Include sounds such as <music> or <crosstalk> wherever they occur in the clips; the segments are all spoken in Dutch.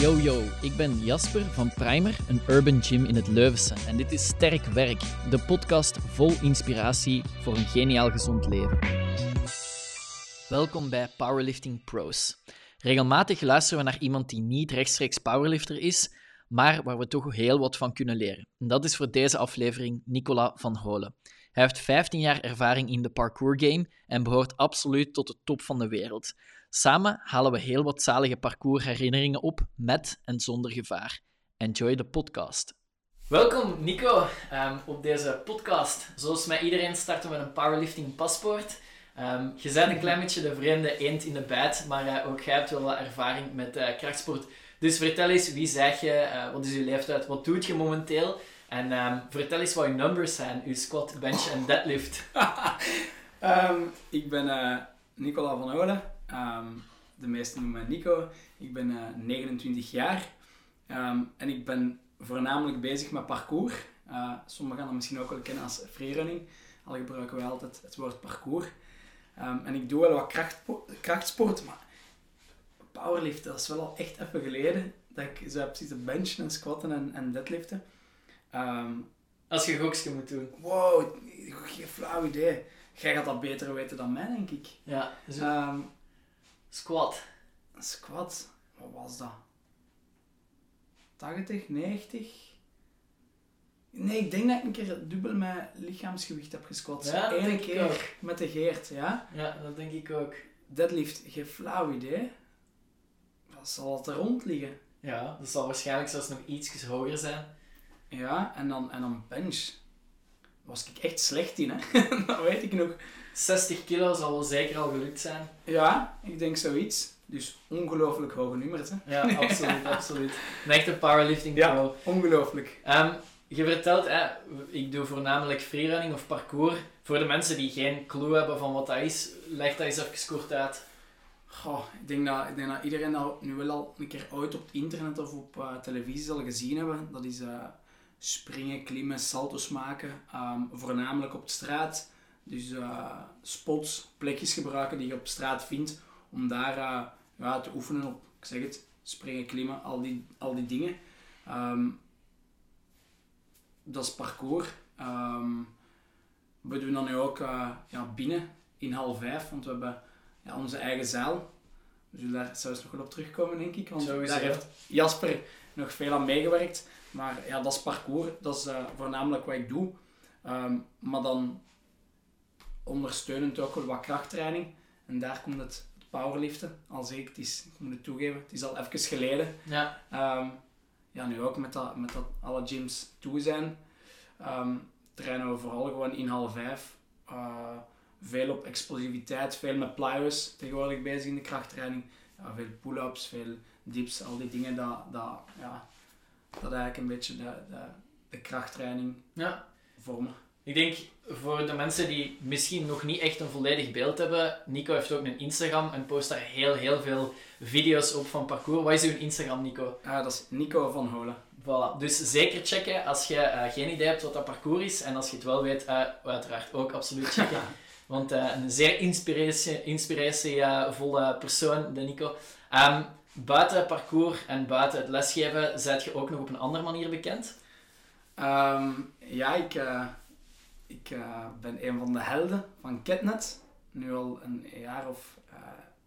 Yo yo, ik ben Jasper van Primer, een urban gym in het Leuvense. En dit is Sterk Werk, de podcast vol inspiratie voor een geniaal gezond leven. Welkom bij Powerlifting Pros. Regelmatig luisteren we naar iemand die niet rechtstreeks powerlifter is, maar waar we toch heel wat van kunnen leren. En dat is voor deze aflevering Nicola van Holen. Hij heeft 15 jaar ervaring in de parkour game en behoort absoluut tot de top van de wereld. Samen halen we heel wat zalige parcoursherinneringen op, met en zonder gevaar. Enjoy de podcast. Welkom Nico um, op deze podcast. Zoals met iedereen starten we een powerlifting paspoort. Um, je bent een klein beetje de vreemde eend in de bijt, maar uh, ook jij hebt wel wat ervaring met uh, krachtsport. Dus vertel eens, wie zeg je, uh, wat is je leeftijd, wat doet je momenteel? En um, vertel eens wat je numbers zijn, je squat, bench en deadlift. um, <laughs> ik ben uh, Nicola van Olen. Um, de meesten noemen mij Nico. Ik ben uh, 29 jaar. en ik ben voornamelijk bezig met parcours. Uh, sommigen gaan dat misschien ook wel kennen als freerunning. Al gebruiken wij altijd het woord parcours. en ik doe wel wat krachtsport, maar powerlift, dat is wel al echt even geleden dat ik zo heb zitten benchen en squatten en, en deadliften. Um, Als je gokje moet doen. Wow, geen flauw idee. Jij gaat dat beter weten dan mij, denk ik. Ja. Zo. Um, squat. Squat. Wat was dat? 80, 90? Nee, ik denk dat ik een keer dubbel mijn lichaamsgewicht heb gesquat. Ja, Eén keer ook. met de Geert, ja? Ja, dat denk ik ook. Deadlift, geen flauw idee. Dat zal het er rond liggen. Ja, dat zal waarschijnlijk zelfs nog iets hoger zijn. Ja, en dan, en dan bench. was ik echt slecht in, hè. <laughs> dat weet ik nog. 60 kilo zal wel zeker al gelukt zijn. Ja, ik denk zoiets. Dus ongelooflijk hoge nummers, hè. Ja, absoluut, <laughs> absoluut. Een echte powerlifting pro. Ja, ongelooflijk. Um, je vertelt, hè, ik doe voornamelijk freerunning of parcours. Voor de mensen die geen clue hebben van wat dat is, leg dat eens even kort uit. Goh, ik, denk dat, ik denk dat iedereen dat nu wel al een keer ooit op het internet of op uh, televisie zal gezien hebben. Dat is... Uh, springen, klimmen, salto's maken. Um, voornamelijk op de straat. Dus uh, spots, plekjes gebruiken die je op straat vindt. Om daar uh, ja, te oefenen op, ik zeg het, springen, klimmen, al die, al die dingen. Um, dat is parcours. Um, we doen dan nu ook uh, ja, binnen in half vijf, want we hebben ja, onze eigen zaal. We zullen daar zelfs nog wel op terugkomen, denk ik. Want Sowieso. daar heeft Jasper nog veel aan meegewerkt. Maar ja, dat is parcours, dat is uh, voornamelijk wat ik doe. Um, maar dan ondersteunend ook wel wat krachttraining. En daar komt het, powerliften. Al ik, het is, ik moet het toegeven, het is al even geleden. Ja. Um, ja, nu ook met dat, met dat alle gyms toe zijn, um, trainen we vooral gewoon in half vijf. Uh, veel op explosiviteit, veel met plyos tegenwoordig bezig in de krachttraining. Ja, veel pull-ups, veel dips, al die dingen dat, dat ja, dat eigenlijk een beetje de, de, de krachttraining ja. vormen. Ik denk voor de mensen die misschien nog niet echt een volledig beeld hebben, Nico heeft ook een Instagram en post daar heel, heel veel video's op van parcours. Wat is uw Instagram, Nico? Uh, dat is Nico van Holen. Voilà, dus zeker checken als je uh, geen idee hebt wat dat parcours is. En als je het wel weet, uh, uiteraard ook absoluut checken. <laughs> Want uh, een zeer inspiratievolle inspiratie, persoon, de Nico. Um, buiten het parcours en buiten het lesgeven, zijt je ook nog op een andere manier bekend? Um, ja, ik, uh, ik uh, ben een van de helden van Ketnet. Nu al een jaar of uh,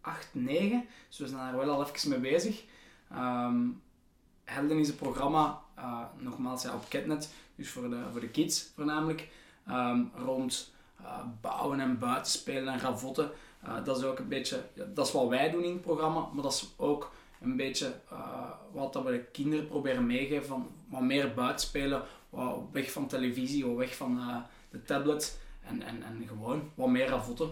acht, negen. Dus we zijn daar wel al even mee bezig. Um, helden is een programma, nogmaals ja, op Ketnet, dus voor de, voor de kids voornamelijk, um, rond bouwen en buitenspelen en ravotten. Dat is ook een beetje, dat is wat wij doen in het programma, maar dat is ook een beetje uh, wat dat we de kinderen proberen meegeven van wat meer buitenspelen, wat weg van televisie, wat weg van uh, de tablet en, en, en gewoon wat meer ravotten.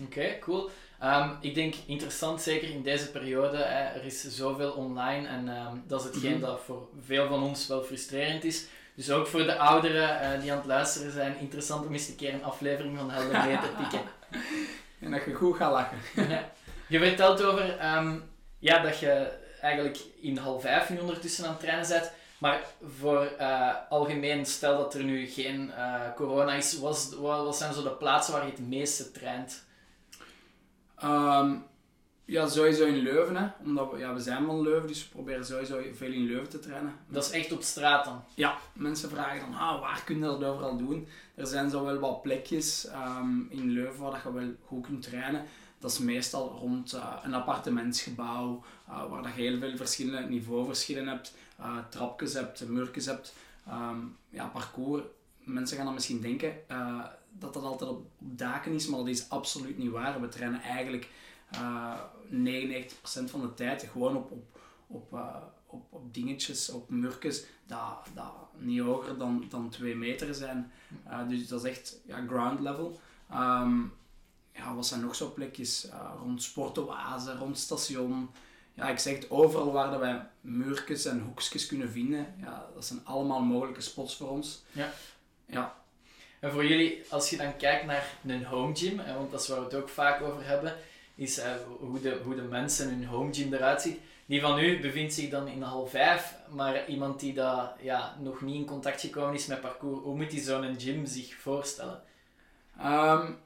Oké, okay, cool. Um, ik denk interessant, zeker in deze periode. Hè, er is zoveel online en um, dat is hetgeen mm -hmm. dat voor veel van ons wel frustrerend is. Dus ook voor de ouderen uh, die aan het luisteren zijn, interessant om eens een keer een aflevering van Helden mee te pikken. <laughs> En dat je goed gaat lachen. Je vertelt over um, ja, dat je eigenlijk in half vijf nu ondertussen aan het trainen bent. Maar voor uh, algemeen, stel dat er nu geen uh, corona is, wat, wat zijn zo de plaatsen waar je het meeste traint? Um, Ja, sowieso in Leuven. Hè. Omdat we, ja, we zijn van Leuven, dus we proberen sowieso veel in Leuven te trainen. Dat is echt op straat dan? Ja, mensen vragen dan, ah, waar kun je dat overal doen? Er zijn zo wel wat plekjes ehm, in Leuven waar je wel goed kunt trainen. Dat is meestal rond uh, een appartementsgebouw, uh, waar dat je heel veel verschillende niveauverschillen hebt. Uh, trapjes hebt, murkjes hebt. Um, ja, parcours. Mensen gaan dan misschien denken dat dat altijd op, daken is, maar dat is absoluut niet waar. We trainen eigenlijk 99% van de tijd gewoon op, op, op, op, op dingetjes, op murkjes, dat, dat niet hoger dan, dan 2 meter zijn. dus dat is echt ja, ground level. Um, ja, wat zijn nog zo plekjes? Uh, rond Sportoase, rond station. Ja, ik zeg het, overal waar dat wij muurtjes en hoekjes kunnen vinden, ja, dat zijn allemaal mogelijke spots voor ons. Ja. ja. En voor jullie, als je dan kijkt naar een home gym, want dat is waar we het ook vaak over hebben, is uh, hoe, de, hoe de mensen hun home gym eruit ziet. Die van u bevindt zich dan in hal 5, maar iemand die dat, ja, nog niet in contact gekomen is met parcours, hoe moet die zo'n gym zich voorstellen? Um,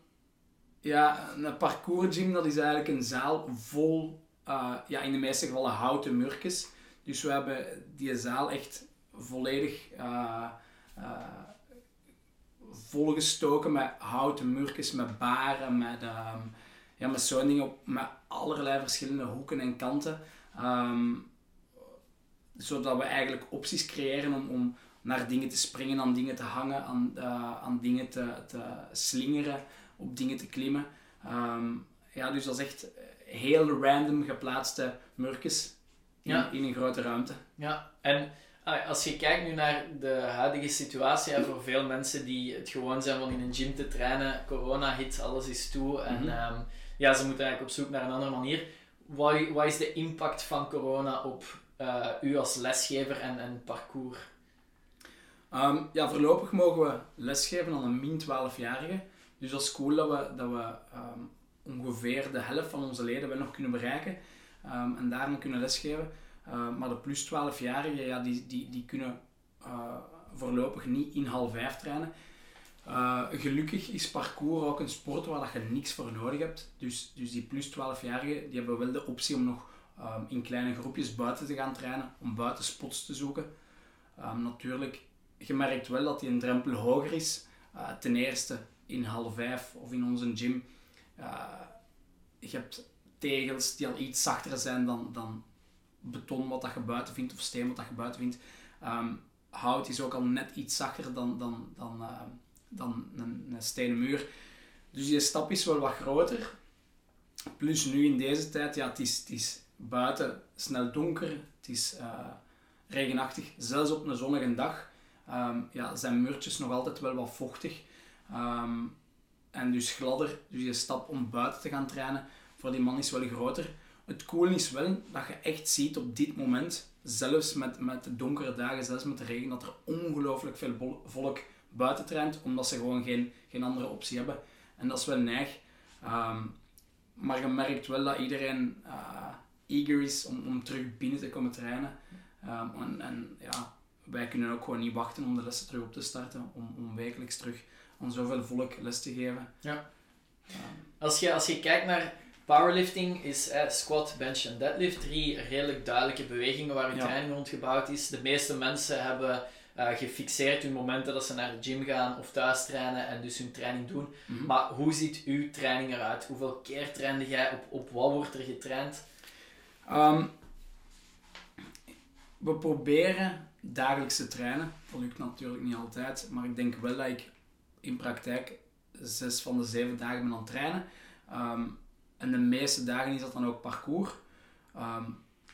ja, een parcours gym dat is eigenlijk een zaal vol, uh, ja, in de meeste gevallen houten murkjes. Dus we hebben die zaal echt volledig uh, uh, volgestoken met houten murkjes, met baren, met, um, ja, met zo'n dingen, op, met allerlei verschillende hoeken en kanten. Um, zodat we eigenlijk opties creëren om, om naar dingen te springen, aan dingen te hangen, aan, aan dingen te, te slingeren op dingen te klimmen. Ehm, ja, dus dat is echt heel random geplaatste murkjes in, in een grote ruimte. Ja, en ah, als je kijkt nu naar de huidige situatie, voor veel mensen die het gewoon zijn van in een gym te trainen, corona hit, alles is toe en mhm. ehm, ja, ze moeten eigenlijk op zoek naar een andere manier. Wat, wat is de impact van corona op uh, u als lesgever en, en parcours? Um, ja, voorlopig mogen we lesgeven aan een min 12-jarige. Dus dat is cool dat we, dat we ehm, ongeveer de helft van onze leden wel nog kunnen bereiken um, en daarom kunnen lesgeven. Uh, maar de plus 12-jarigen, ja, die, die, die kunnen uh, voorlopig niet in half 5 trainen. Uh, gelukkig is parcours ook een sport waar dat je niks voor nodig hebt. Dus, dus die plus 12-jarigen die hebben wel de optie om nog in kleine groepjes buiten te gaan trainen, om buiten spots te zoeken. natuurlijk, je merkt wel dat die een drempel hoger is. ten eerste in half vijf of in onze gym. Uh, je hebt tegels die al iets zachter zijn dan, dan beton wat dat je buiten vindt of steen wat dat je buiten vindt. Um, hout is ook al net iets zachter dan, dan, dan, uh, dan een, een, stenen muur. Dus je stap is wel wat groter. Plus nu in deze tijd, ja, het is, het is buiten snel donker, het is uh, regenachtig. Zelfs op een zonnige dag um, ja, zijn muurtjes nog altijd wel wat vochtig. Ehm, en dus gladder. Dus je stap om buiten te gaan trainen voor die man is wel groter. Het coole is wel dat je echt ziet op dit moment, zelfs met, met de donkere dagen, zelfs met de regen, dat er ongelooflijk veel volk buiten traint, omdat ze gewoon geen, geen andere optie hebben. En dat is wel neig. Ehm, maar je merkt wel dat iedereen uh, eager is om, om terug binnen te komen trainen. Um, en, en ja, wij kunnen ook gewoon niet wachten om de lessen terug op te starten, om, om wekelijks terug om zoveel volk les te geven. Ja. Als, je, als je kijkt naar powerlifting, is eh, squat, bench en deadlift drie redelijk duidelijke bewegingen waar je training rond gebouwd is. De meeste mensen hebben uh, gefixeerd hun momenten dat ze naar de gym gaan of thuis trainen en dus hun training doen. Mhm. Maar hoe ziet uw training eruit? Hoeveel keer trainde jij? Op, op wat wordt er getraind? Um, we proberen dagelijks te trainen. Dat lukt natuurlijk niet altijd, maar ik denk wel dat ik in praktijk zes van de zeven dagen ben aan het trainen. Ehm, en de meeste dagen is dat dan ook parcours. Ehm,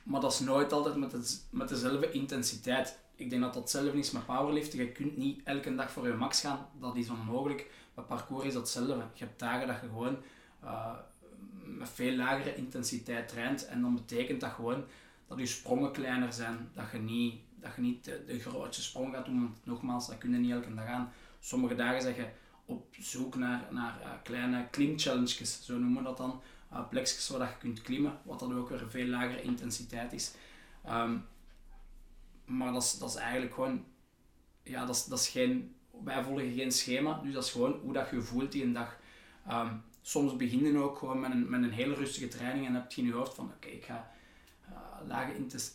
maar dat is nooit altijd met, het, met dezelfde intensiteit. Ik denk dat dat hetzelfde is met powerliften. Je kunt niet elke dag voor je max gaan. Dat is onmogelijk. Met parcours is dat hetzelfde. Je hebt dagen dat je gewoon uh, met veel lagere intensiteit traint. En dan betekent dat gewoon dat je sprongen kleiner zijn. Dat je niet, dat je niet de, de grootste sprong gaat doen. Want nogmaals, dat kun je niet elke dag aan sommige dagen zeg je op zoek naar, naar uh, kleine klimchallenges, zo noemen we dat dan. Uh, plekjes waar je kunt klimmen, wat dan ook weer een veel lagere intensiteit is. Um, maar dat is, eigenlijk gewoon, ja, dat is, dat is geen, wij volgen geen schema, dus dat is gewoon hoe dat je voelt die een dag. Um, soms beginnen ook gewoon met een, met een hele rustige training en heb je in je hoofd van oké, ik ga uh, lage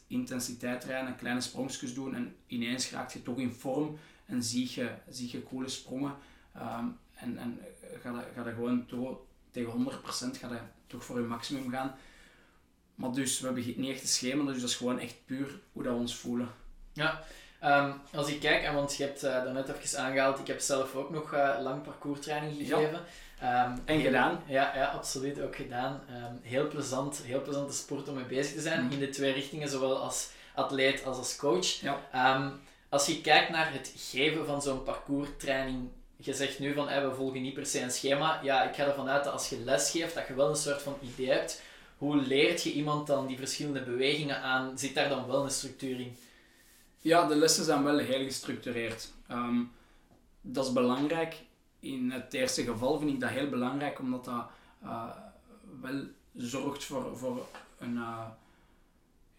intensiteit trainen, kleine sprongjes doen en ineens raak je toch in vorm en zie je, zie je coole sprongen. Ehm, en en ga, je, ga gewoon door, tegen 100% ga toch voor je maximum gaan. Maar dus, we hebben niet echt een schema, dus dat is gewoon echt puur hoe dat we ons voelen. Ja, um, als ik kijk, en want je hebt uh, daarnet even aangehaald, ik heb zelf ook nog uh, lang parcourstraining gegeven. Ja. Um, en gedaan? Ja, ja, absoluut ook gedaan. Um, heel plezant, heel plezante sport om mee bezig te zijn, mm. in de twee richtingen, zowel als atleet als als coach. Ja. Als je kijkt naar het geven van zo'n parcourstraining je zegt nu van hey, we volgen niet per se een schema. Ja, ik ga ervan uit dat als je les geeft, dat je wel een soort van idee hebt. Hoe leert je iemand dan die verschillende bewegingen aan? Zit daar dan wel een structuur in? Ja, de lessen zijn wel heel gestructureerd. Ehm, dat is belangrijk. In het eerste geval vind ik dat heel belangrijk, omdat dat uh, wel zorgt voor, voor een... Uh,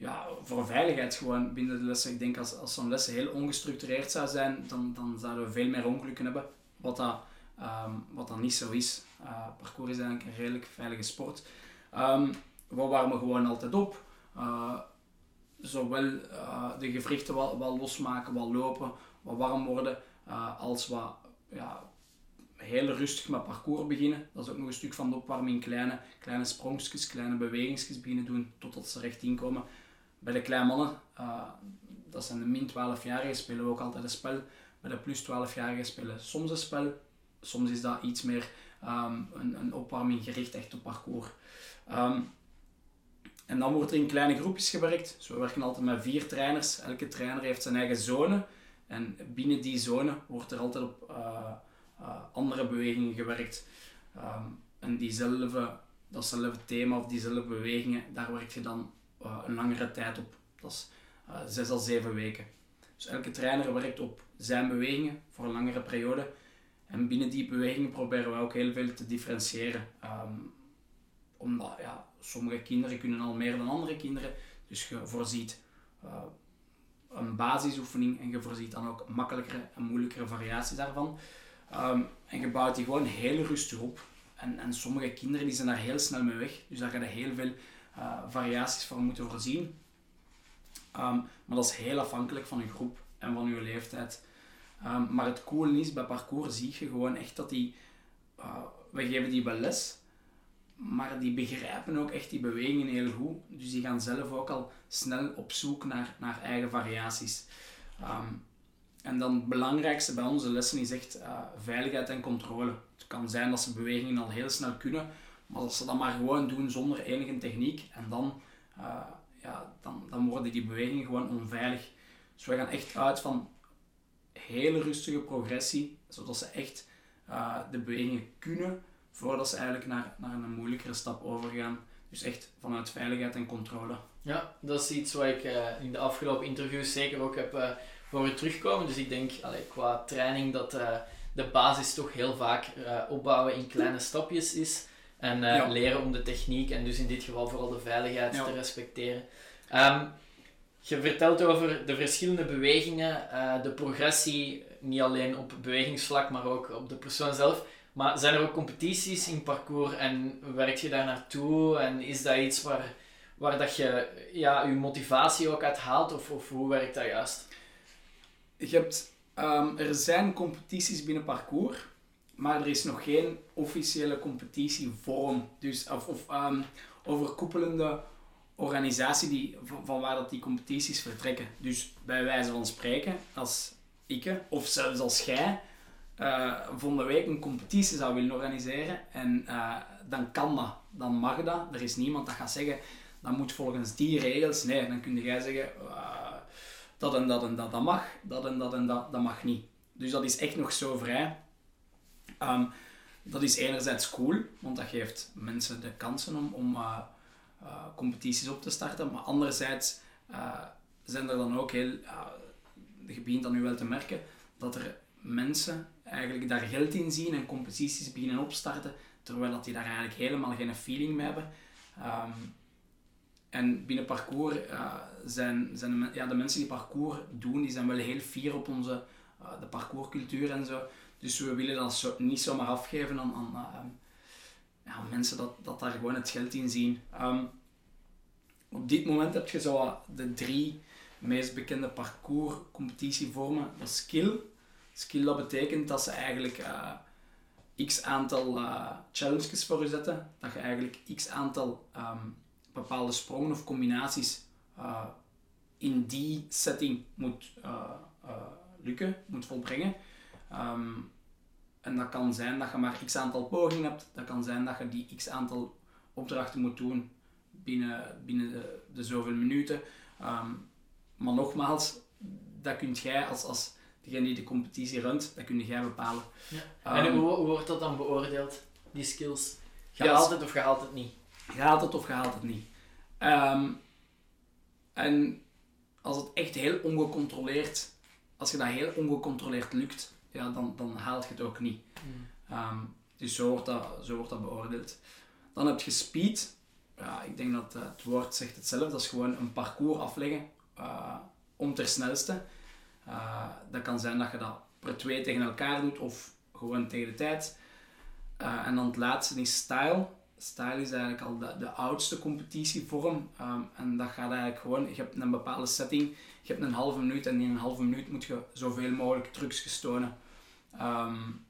ja, voor veiligheid gewoon binnen de lessen. Ik denk als, als zo'n lessen heel ongestructureerd zou zijn, dan, dan zouden we veel meer ongelukken hebben. Wat dat, um, wat dat niet zo is. Uh, parcours is eigenlijk een redelijk veilige sport. Um, we warmen gewoon altijd op. Uh, zowel uh, de gewrichten wat, losmaken, wat lopen, wat warm worden, als wat ja, heel rustig met parcours beginnen. Dat is ook nog een stuk van de opwarming. Kleine, kleine sprongjes, kleine bewegingsjes beginnen doen totdat ze recht inkomen. Bij de kleine mannen, dat zijn de min 12-jarigen, spelen we ook altijd een spel bij de plus 12-jarigen spelen soms een spel. Soms is dat iets meer ehm, een, een, opwarming gericht echt op parcours. Ehm, en dan wordt er in kleine groepjes gewerkt. Dus we werken altijd met vier trainers. Elke trainer heeft zijn eigen zone. En binnen die zone wordt er altijd op uh, uh, andere bewegingen gewerkt. Um, en diezelfde, datzelfde thema of diezelfde bewegingen, daar werk je dan uh, een langere tijd op. Dat is zes à zeven weken. Dus elke trainer werkt op zijn bewegingen voor een langere periode. En binnen die bewegingen proberen we ook heel veel te differentiëren. Um, omdat ja, sommige kinderen kunnen al meer dan andere kinderen. Dus je voorziet uh, een basisoefening en je voorziet dan ook makkelijkere en moeilijkere variaties daarvan. Um, en je bouwt die gewoon heel rustig op. En, en sommige kinderen die zijn daar heel snel mee weg. Dus daar ga je heel veel uh, variaties voor moeten voorzien. Um, maar dat is heel afhankelijk van je groep en van je leeftijd. Um, maar het coole is, bij parcours zie je gewoon echt dat die... Uh, we geven die wel les, maar die begrijpen ook echt die bewegingen heel goed. Dus die gaan zelf ook al snel op zoek naar, naar eigen variaties. Um, en dan het belangrijkste bij onze lessen is echt uh, veiligheid en controle. Het kan zijn dat ze bewegingen al heel snel kunnen, maar dat ze dat maar gewoon doen zonder enige techniek. En dan, uh, ja, dan, dan worden die bewegingen gewoon onveilig. Dus we gaan echt uit van hele rustige progressie, zodat ze echt uh, de bewegingen kunnen voordat ze eigenlijk naar, naar een moeilijkere stap overgaan. Dus echt vanuit veiligheid en controle. Ja, dat is iets wat ik uh, in de afgelopen interviews zeker ook heb uh, horen terugkomen. Dus ik denk allee, qua training dat de basis toch heel vaak opbouwen in kleine stapjes is. En ja. leren om de techniek en dus in dit geval vooral de veiligheid ja. te respecteren. Um, je vertelt over de verschillende bewegingen, uh, de progressie, niet alleen op bewegingsvlak, maar ook op de persoon zelf. Maar zijn er ook competities in parcours en werk je daar naartoe? En is dat iets waar, waar dat je ja, je motivatie ook uit haalt? Of, of hoe werkt dat juist? Je hebt, um, er zijn competities binnen parcours, maar er is nog geen officiële competitievorm. Dus, of, of um, overkoepelende organisatie die, van, waar dat die competities vertrekken. Dus bij wijze van spreken, als ik, of zelfs als jij, uh, volgende week een competitie zou willen organiseren, en uh, dan kan dat, dan mag dat. Er is niemand dat gaat zeggen, dat moet volgens die regels. Nee, dan kun jij zeggen, uh, dat en dat en dat, dat mag, dat en dat en dat, dat mag niet. Dus dat is echt nog zo vrij. Um, dat is enerzijds cool, want dat geeft mensen de kansen om, om uh, competities op te starten. Maar anderzijds uh, zijn er dan ook heel, je begint dan nu wel te merken, dat er mensen eigenlijk daar geld in zien en competities beginnen opstarten, terwijl dat die daar eigenlijk helemaal geen feeling mee hebben. Um, en binnen parcours zijn, zijn de, ja, de mensen die parcours doen, die zijn wel heel fier op onze de parcourscultuur en zo. Dus we willen dat zo, niet zomaar afgeven aan, aan ja, mensen dat, dat daar gewoon het geld in zien. Ehm, op dit moment heb je zo de drie meest bekende parcours-competitievormen. Dat skill. Skill dat betekent dat ze eigenlijk uh, x aantal uh, challenges voor je zetten. Dat je eigenlijk x aantal ehm, bepaalde sprongen of combinaties in die setting moet lukken, moet volbrengen. Um, en dat kan zijn dat je maar x aantal pogingen hebt. Dat kan zijn dat je die x aantal opdrachten moet doen binnen, binnen de, de zoveel minuten. Um, maar nogmaals, dat kunt jij als, als degene die de competitie runt, dat kun jij bepalen. Ja. En hoe, hoe, wordt dat dan beoordeeld, die skills? Gehaald ja, het of gehaald het niet? Gehaald het of gehaald het niet. Um, en als het echt heel ongecontroleerd, als je dat heel ongecontroleerd lukt, ja, dan, dan haalt je het ook niet. Mm. Um, dus zo wordt, dat, zo wordt dat beoordeeld. Dan heb je speed. Ja, ik denk dat uh, het woord zegt hetzelfde. Dat is gewoon een parcours afleggen uh, om ter snelste. Uh, dat kan zijn dat je dat per twee tegen elkaar doet of gewoon tegen de tijd. en dan het laatste is style. Style is eigenlijk al de, de oudste competitievorm. Um, en dat gaat eigenlijk gewoon, je hebt een bepaalde setting, je hebt een halve minuut en in een halve minuut moet je zoveel mogelijk trucs gestonen. Um,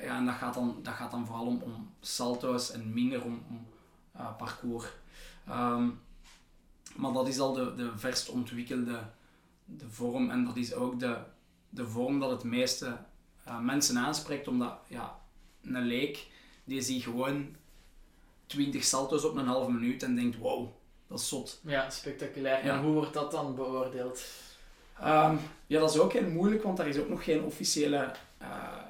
ja, en dat gaat dan, dat gaat dan vooral om, om salto's en minder om, om uh, parcours. Um, maar dat is al de, de verst ontwikkelde de vorm en dat is ook de, de vorm dat het meeste uh, mensen aanspreekt, omdat ja, een leek die ziet gewoon 20 salto's op een halve minuut en denkt wow, dat is zot. Ja, spectaculair. En hoe wordt dat dan beoordeeld? Um, ja, dat is ook heel moeilijk, want daar is ook nog geen officiële uh,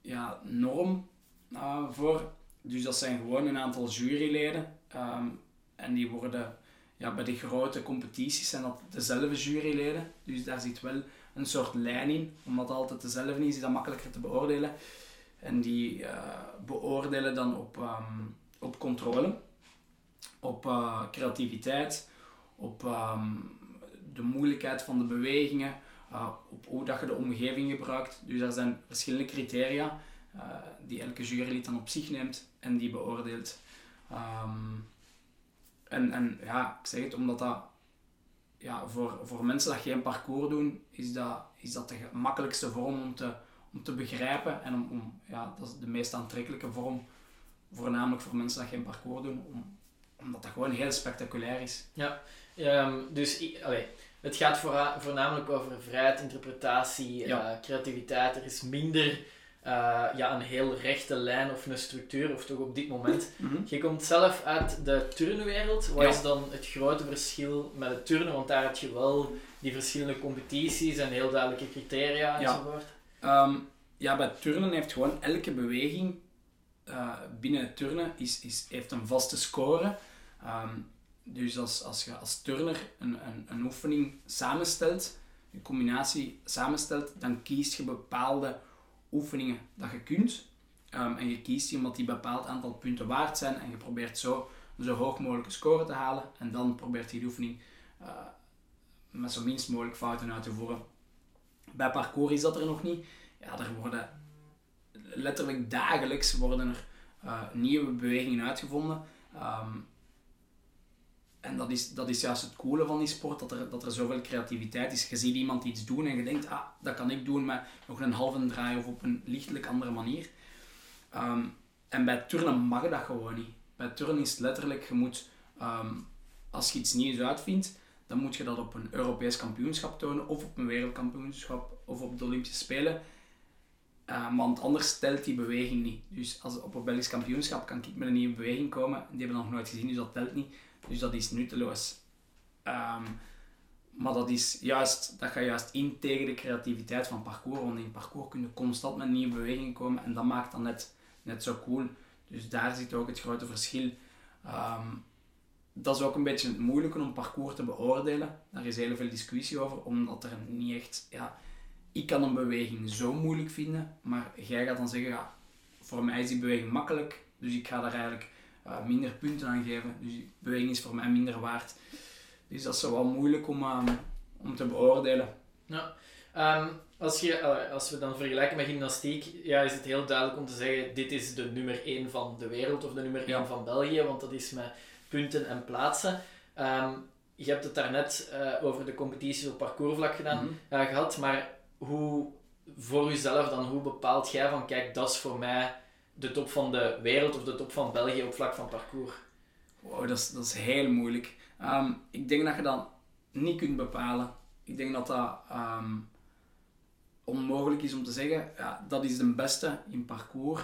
ja, norm uh, voor. Dus dat zijn gewoon een aantal juryleden. Um, en die worden ja, bij de grote competities zijn dat dezelfde juryleden. Dus daar zit wel een soort lijn in. Omdat het altijd dezelfde is, is dat makkelijker te beoordelen. En die uh, beoordelen dan op, um, op controle, op creativiteit, op um, de moeilijkheid van de bewegingen, uh, op hoe dat je de omgeving gebruikt. Dus er zijn verschillende criteria uh, die elke jurylid dan op zich neemt en die beoordeelt. Um, en, en ja, ik zeg het omdat dat ja, voor, voor mensen dat geen parcours doen, is dat, is dat de makkelijkste vorm om te, om te begrijpen en om, om, ja, dat is de meest aantrekkelijke vorm, voornamelijk voor mensen dat geen parcours doen, om, omdat dat gewoon heel spectaculair is. Ja, um, dus allee, het gaat voornamelijk over vrijheid, interpretatie, ja. uh, creativiteit. Er is minder uh, ja, een heel rechte lijn of een structuur, of toch op dit moment. Mhm. Je komt zelf uit de turnwereld. Wat is dan het grote verschil met het turnen? Want daar heb je wel die verschillende competities en heel duidelijke criteria enzovoort. Ja. Um, ja, bij turnen heeft gewoon elke beweging uh, binnen het turnen is, is, heeft een vaste score. Um, dus als, als je als turner een, een, een oefening samenstelt, een combinatie samenstelt, dan kiest je bepaalde oefeningen dat je kunt. Um, en je kiest die omdat die bepaald aantal punten waard zijn en je probeert zo een zo hoog mogelijke score te halen. En dan probeert je die oefening uh, met zo minst mogelijk fouten uit te voeren. Bij parcours is dat er nog niet. Ja, er worden letterlijk dagelijks worden er uh, nieuwe bewegingen uitgevonden. Um, en dat is, dat is juist het coole van die sport, dat er, dat er zoveel creativiteit is. Je ziet iemand iets doen en je denkt, ah, dat kan ik doen met nog een halve draai of op een lichtelijk andere manier. Um, en bij turnen mag dat gewoon niet. Bij turnen is letterlijk, je moet, um, als je iets nieuws uitvindt, dan moet je dat op een Europees kampioenschap tonen, of op een wereldkampioenschap, of op de Olympische Spelen. Uh, want anders stelt die beweging niet. Dus als, op een Belgisch kampioenschap kan ik met een nieuwe beweging komen, die hebben we nog nooit gezien, dus dat telt niet. Dus dat is nutteloos. Um, maar dat, is juist, dat gaat juist in tegen de creativiteit van parcours. Want in parcours kun je constant met nieuwe bewegingen komen en dat maakt dan net, net zo cool. Dus daar zit ook het grote verschil. Um, dat is ook een beetje het moeilijke om parcours te beoordelen. Daar is heel veel discussie over, omdat er niet echt... Ja, ik kan een beweging zo moeilijk vinden, maar jij gaat dan zeggen, ja, voor mij is die beweging makkelijk, dus ik ga daar eigenlijk uh, minder punten aan geven. Dus die beweging is voor mij minder waard. Dus dat is wel moeilijk om, um, om te beoordelen. Ja. Um, als, je, eh, als we dan vergelijken met gymnastiek, ja, is het heel duidelijk om te zeggen: dit is de nummer 1 van de wereld of de nummer 1 Ja. van België, want dat is met punten en plaatsen. Ehm, je hebt het daarnet eh over de competities op parcoursvlak gedaan, Mhm. eh, gehad, maar hoe voor jezelf dan, hoe bepaalt jij van: kijk, dat is voor mij de top van de wereld of de top van België op vlak van parcours? Wow, dat is, dat is heel moeilijk. Ehm, ik denk dat je dat niet kunt bepalen. Ik denk dat dat ehm, onmogelijk is om te zeggen, ja, dat is de beste in parcours.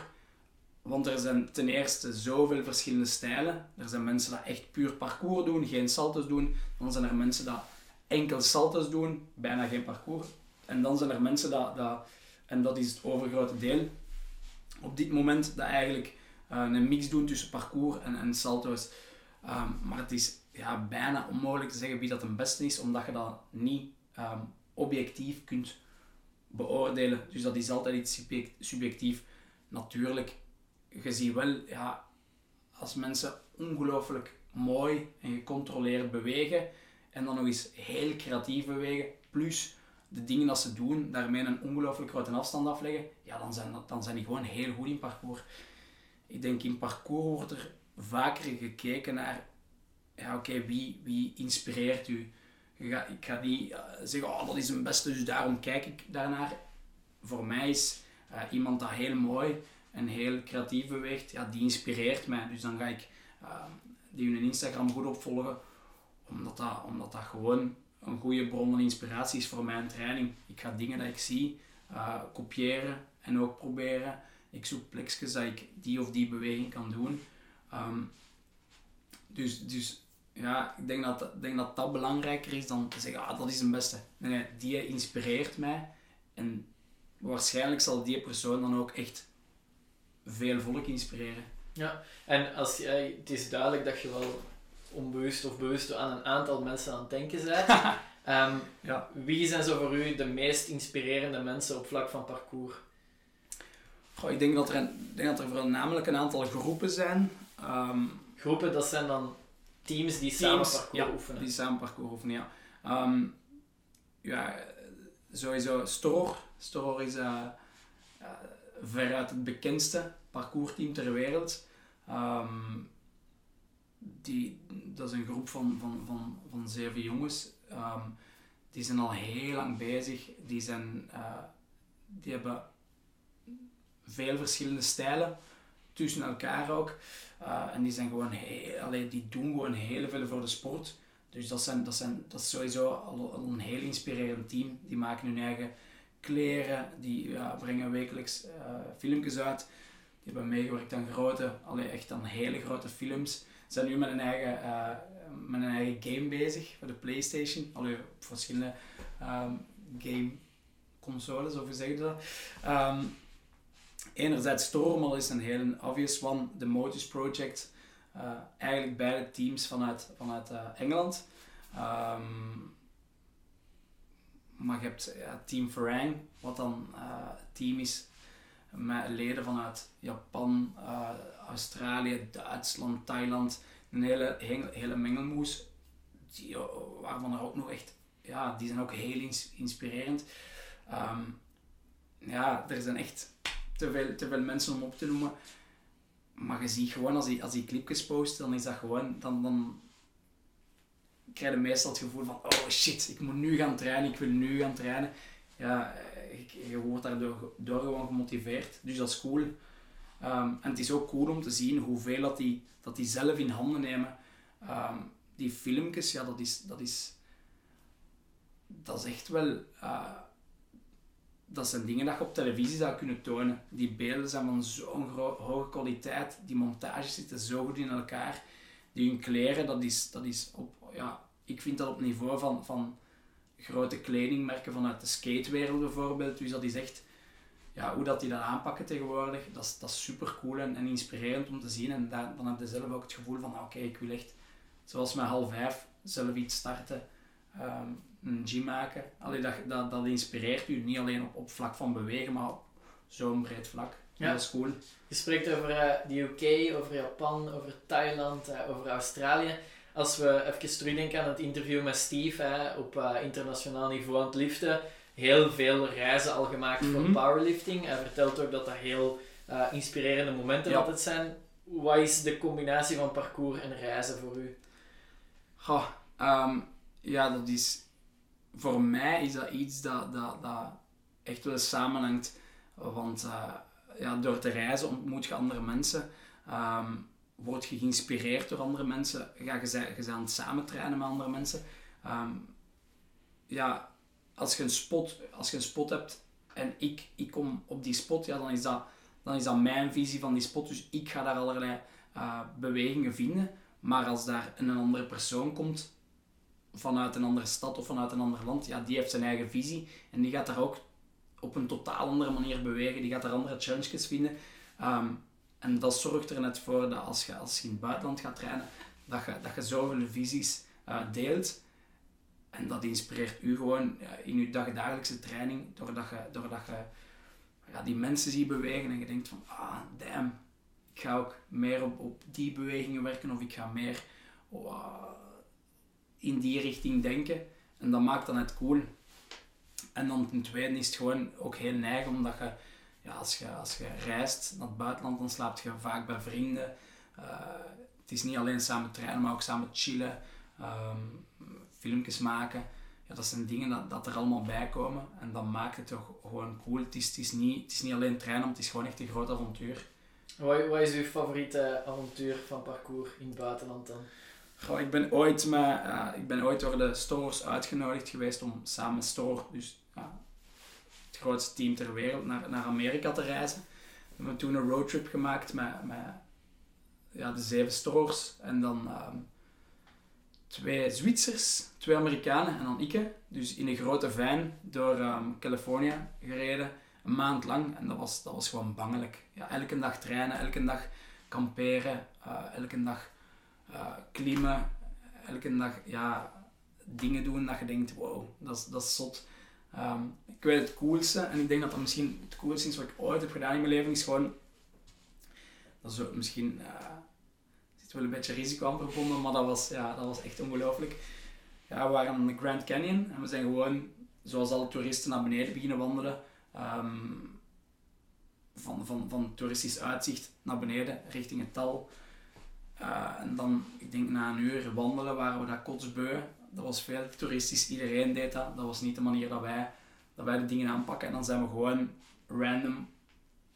Want er zijn ten eerste zoveel verschillende stijlen. Er zijn mensen die echt puur parcours doen, geen salto's doen. Dan zijn er mensen die enkel salto's doen, bijna geen parcours. En dan zijn er mensen dat en dat is het overgrote deel, op dit moment dat eigenlijk eh, een mix doen tussen parcours en, en salto's. Ehm, maar het is ja, bijna onmogelijk te zeggen wie dat de beste is, omdat je dat niet ehm, objectief kunt beoordelen. Dus dat is altijd iets subject- subjectief. Natuurlijk, je ziet wel, ja, als mensen ongelooflijk mooi en gecontroleerd bewegen, en dan nog eens heel creatief bewegen, plus de dingen dat ze doen, daarmee een ongelooflijk grote afstand afleggen, ja, dan zijn, dan zijn die gewoon heel goed in parcours. Ik denk in parcours wordt er vaker gekeken naar, ja oké, wie, wie inspireert u? Gaat- ik ga niet eh, zeggen, oh dat is een beste, dus daarom kijk ik daarnaar. Voor mij is eh, iemand dat heel mooi en heel creatief beweegt, ja, die inspireert mij. Dus dan ga ik eh, die hun Instagram goed opvolgen, omdat dat, omdat dat gewoon een goede bron van inspiratie is voor mijn training. Ik ga dingen dat ik zie eh, kopiëren en ook proberen. Ik zoek plekjes dat ik die of die beweging kan doen. Ehm, dus, dus ja, ik denk dat, denk dat dat belangrijker is dan te zeggen, ah, dat is de beste. Nee, die inspireert mij. En waarschijnlijk zal die persoon dan ook echt veel volk inspireren. Ja, en als, jij- het is duidelijk dat je wel onbewust of bewust aan een aantal mensen aan het denken bent. <laughs> Ehm, Ja. wie zijn zo voor u de meest inspirerende mensen op vlak van parcours? Goh, ik denk dat er, denk dat er voornamelijk een aantal groepen zijn. Ehm, Groepen, dat zijn dan teams die samen parcours ja, oefenen. die samen parcours oefenen, ja. Ehm, ja, sowieso Storor. Storor is eh, eh, veruit het bekendste parcoursteam ter wereld. Die, dat is een groep van, van, van, van zeven jongens. Ehm, die zijn al heel lang bezig. Die, zijn, eh, die hebben veel verschillende stijlen tussen elkaar ook. Uh, en die zijn gewoon heel, allee, die doen gewoon heel veel voor de sport. Dus dat, zijn, dat, zijn, dat is sowieso al, een heel inspirerend team. Die maken hun eigen kleren, die brengen wekelijks uh, filmpjes uit. Die hebben meegewerkt aan grote, allee, echt aan hele grote films. Zijn nu met een eigen, uh, met een eigen game bezig voor de Playstation. Allee, op verschillende um, game consoles, of hoe zeg je dat? Um, enerzijds Storm, al is een heel obvious one, de Motus Project. Uh, eigenlijk beide teams vanuit, vanuit uh, Engeland. Um, maar je hebt ja, Team Farang, wat dan het team is met leden vanuit Japan, Australië, Duitsland, Thailand. Een hele, hele, mengelmoes, die, waarvan er ook nog echt, ja, die zijn ook heel ins inspirerend. Um, ja, er zijn echt te veel, te veel mensen om op te noemen. Maar je ziet gewoon, als die, als die clipjes posten, dan is dat gewoon, dan, dan krijg je meestal het gevoel van, oh shit, ik moet nu gaan trainen, ik wil nu gaan trainen. Ja, je, je wordt daardoor door gewoon gemotiveerd, dus dat is cool. Um, en het is ook cool om te zien hoeveel dat die, dat die zelf in handen nemen. Um, die filmpjes, ja, dat is, dat is, dat is echt wel... Uh, dat zijn dingen dat je op televisie zou kunnen tonen. Die beelden zijn van zo'n hoge kwaliteit. Die montages zitten zo goed in elkaar. Die hun kleren, dat is, dat is op... Ja, ik vind dat op niveau van, van grote kledingmerken vanuit de skatewereld bijvoorbeeld. Dus dat is echt... Ja, hoe dat die dat aanpakken tegenwoordig, dat is, dat is super cool en, en inspirerend om te zien. En daar, dan heb je zelf ook het gevoel van, oké, okay, ik wil echt, zoals met half vijf, zelf iets starten. Um, een gym maken. Allee, dat, dat, dat inspireert u niet alleen op, op vlak van bewegen, maar op zo'n breed vlak. Ja. Dat is cool. Je spreekt over uh, de UK, over Japan, over Thailand, uh, over Australië. Als we even terugdenken aan het interview met Steve hè, op uh, internationaal niveau aan het liften, heel veel reizen al gemaakt voor Mhm. powerlifting. Hij vertelt ook dat dat heel eh, inspirerende momenten Ja. altijd zijn. Wat is de combinatie van parcours en reizen voor u? Goh, ehm, ja, dat is... Voor mij is dat iets dat, dat, dat echt wel samenhangt. Want eh, ja, door te reizen ontmoet je andere mensen. ehm, word je geïnspireerd door andere mensen. Ga je, aan het samen trainen met andere mensen. Ehm, ja, als je, een spot, als je een spot hebt en ik, ik kom op die spot, ja, dan, is dat, dan is dat mijn visie van die spot. Dus ik ga daar allerlei eh, bewegingen vinden. Maar als daar een andere persoon komt vanuit een andere stad of vanuit een ander land, ja, die heeft zijn eigen visie en die gaat daar ook op een totaal andere manier bewegen. Die gaat daar andere challenges vinden. Ehm, en dat zorgt er net voor dat als je, als je in het buitenland gaat trainen, dat je, dat je zoveel visies eh, deelt. En dat inspireert u gewoon in je dagdagelijkse training, doordat je, doordat je ja, die mensen ziet bewegen en je denkt van, ah, damn, ik ga ook meer op, op die bewegingen werken of ik ga meer in die richting denken. En dat maakt dan het cool. En dan ten tweede is het gewoon ook heel neig, omdat je, ja, als je, als je reist naar het buitenland, dan slaapt je vaak bij vrienden. Eh, het is niet alleen samen trainen, maar ook samen chillen, ehm, filmpjes maken. Ja, dat zijn dingen dat, dat er allemaal bij komen. En dat maakt het toch gewoon cool. Het is, het is, niet, het is niet alleen trainen, maar het is gewoon echt een groot avontuur. Wat, wat is uw favoriete avontuur van parcours in het buitenland dan? Goh, ik, ben ooit met, eh, ik ben ooit door de stores uitgenodigd geweest om samen met Store, dus het grootste team ter wereld, naar, naar Amerika te reizen. We hebben toen een roadtrip gemaakt met, met ja, de zeven stores en dan ehm, twee Zwitsers, twee Amerikanen en dan ik. Dus in een grote van door ehm, Californië gereden, een maand lang. En dat was, dat was gewoon bangelijk. Ja, elke dag trainen, elke dag kamperen, eh, elke dag eh, klimmen, elke dag ja, dingen doen dat je denkt, wow, dat is, dat is zot. Ehm, ik weet het coolste, en ik denk dat dat misschien het coolste is wat ik ooit heb gedaan in mijn leven, is gewoon, dat is ook misschien, eh, zit wel een beetje risico aan verbonden, maar dat was, ja, dat was echt ongelooflijk. Ja, we waren aan de Grand Canyon en we zijn gewoon, zoals alle toeristen, naar beneden beginnen wandelen. Ehm, van, van, van toeristisch uitzicht naar beneden, richting het tal. Uh, en dan, ik denk na een uur wandelen, waren we dat kotsbeu. Dat was veel toeristisch, iedereen deed dat. Dat was niet de manier dat wij, dat wij de dingen aanpakken. En dan zijn we gewoon random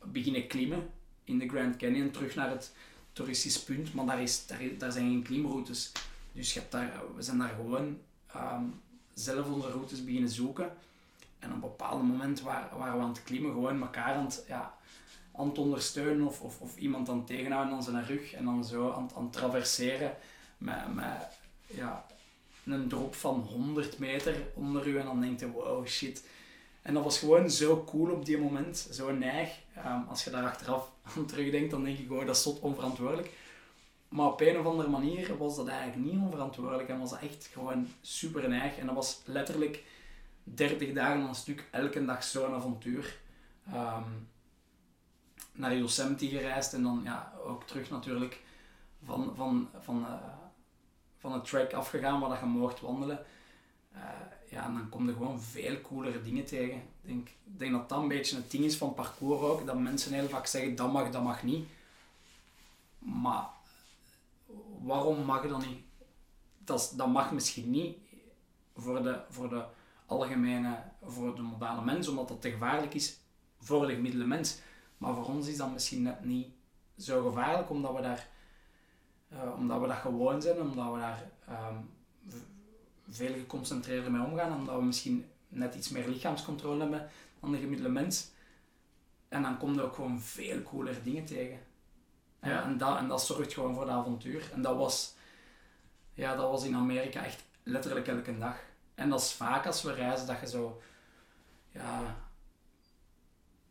beginnen klimmen in de Grand Canyon, terug naar het toeristisch punt. Maar daar, is, daar, zijn geen klimroutes. Dus je hebt daar, we zijn daar gewoon um, zelf onze routes beginnen zoeken. En op een bepaald moment waren, waren we aan het klimmen, gewoon elkaar aan het, ja, aan ondersteunen of, of, of iemand aan het tegenhouden aan zijn rug en dan zo aan, aan het traverseren met, met ja, een drop van 100 meter onder u en dan denkt je wow shit. En dat was gewoon zo cool op die moment, zo neig. Um, als je daar achteraf <laughs> aan terugdenkt, dan denk ik wow dat is zot onverantwoordelijk. Maar op een of andere manier was dat eigenlijk niet onverantwoordelijk en was dat echt gewoon super neig. En dat was letterlijk 30 dagen aan een stuk, elke dag zo'n avontuur. Um, naar Yosemite gereisd en dan ja, ook terug natuurlijk van, van, van, uh, van het track afgegaan waar je mocht wandelen. Uh, ja, en dan kom je gewoon veel coolere dingen tegen. Ik denk, denk dat dat een beetje het ding is van parcours ook, dat mensen heel vaak zeggen dat mag, dat mag niet. Maar waarom mag dat niet? Dat, dat mag misschien niet voor de, voor de algemene, voor de modale mens, omdat dat te gevaarlijk is voor de gemiddelde mens. Maar voor ons is dat misschien net niet zo gevaarlijk, omdat we daar, uh, omdat we dat gewoon zijn, omdat we daar um, veel geconcentreerder mee omgaan, omdat we misschien net iets meer lichaamscontrole hebben dan de gemiddelde mens. En dan kom je ook gewoon veel cooler dingen tegen. Ja. ja. en, dat, en dat zorgt gewoon voor de avontuur. En dat was, ja, dat was in Amerika echt letterlijk elke dag. En dat is vaak als we reizen dat je zo, ja,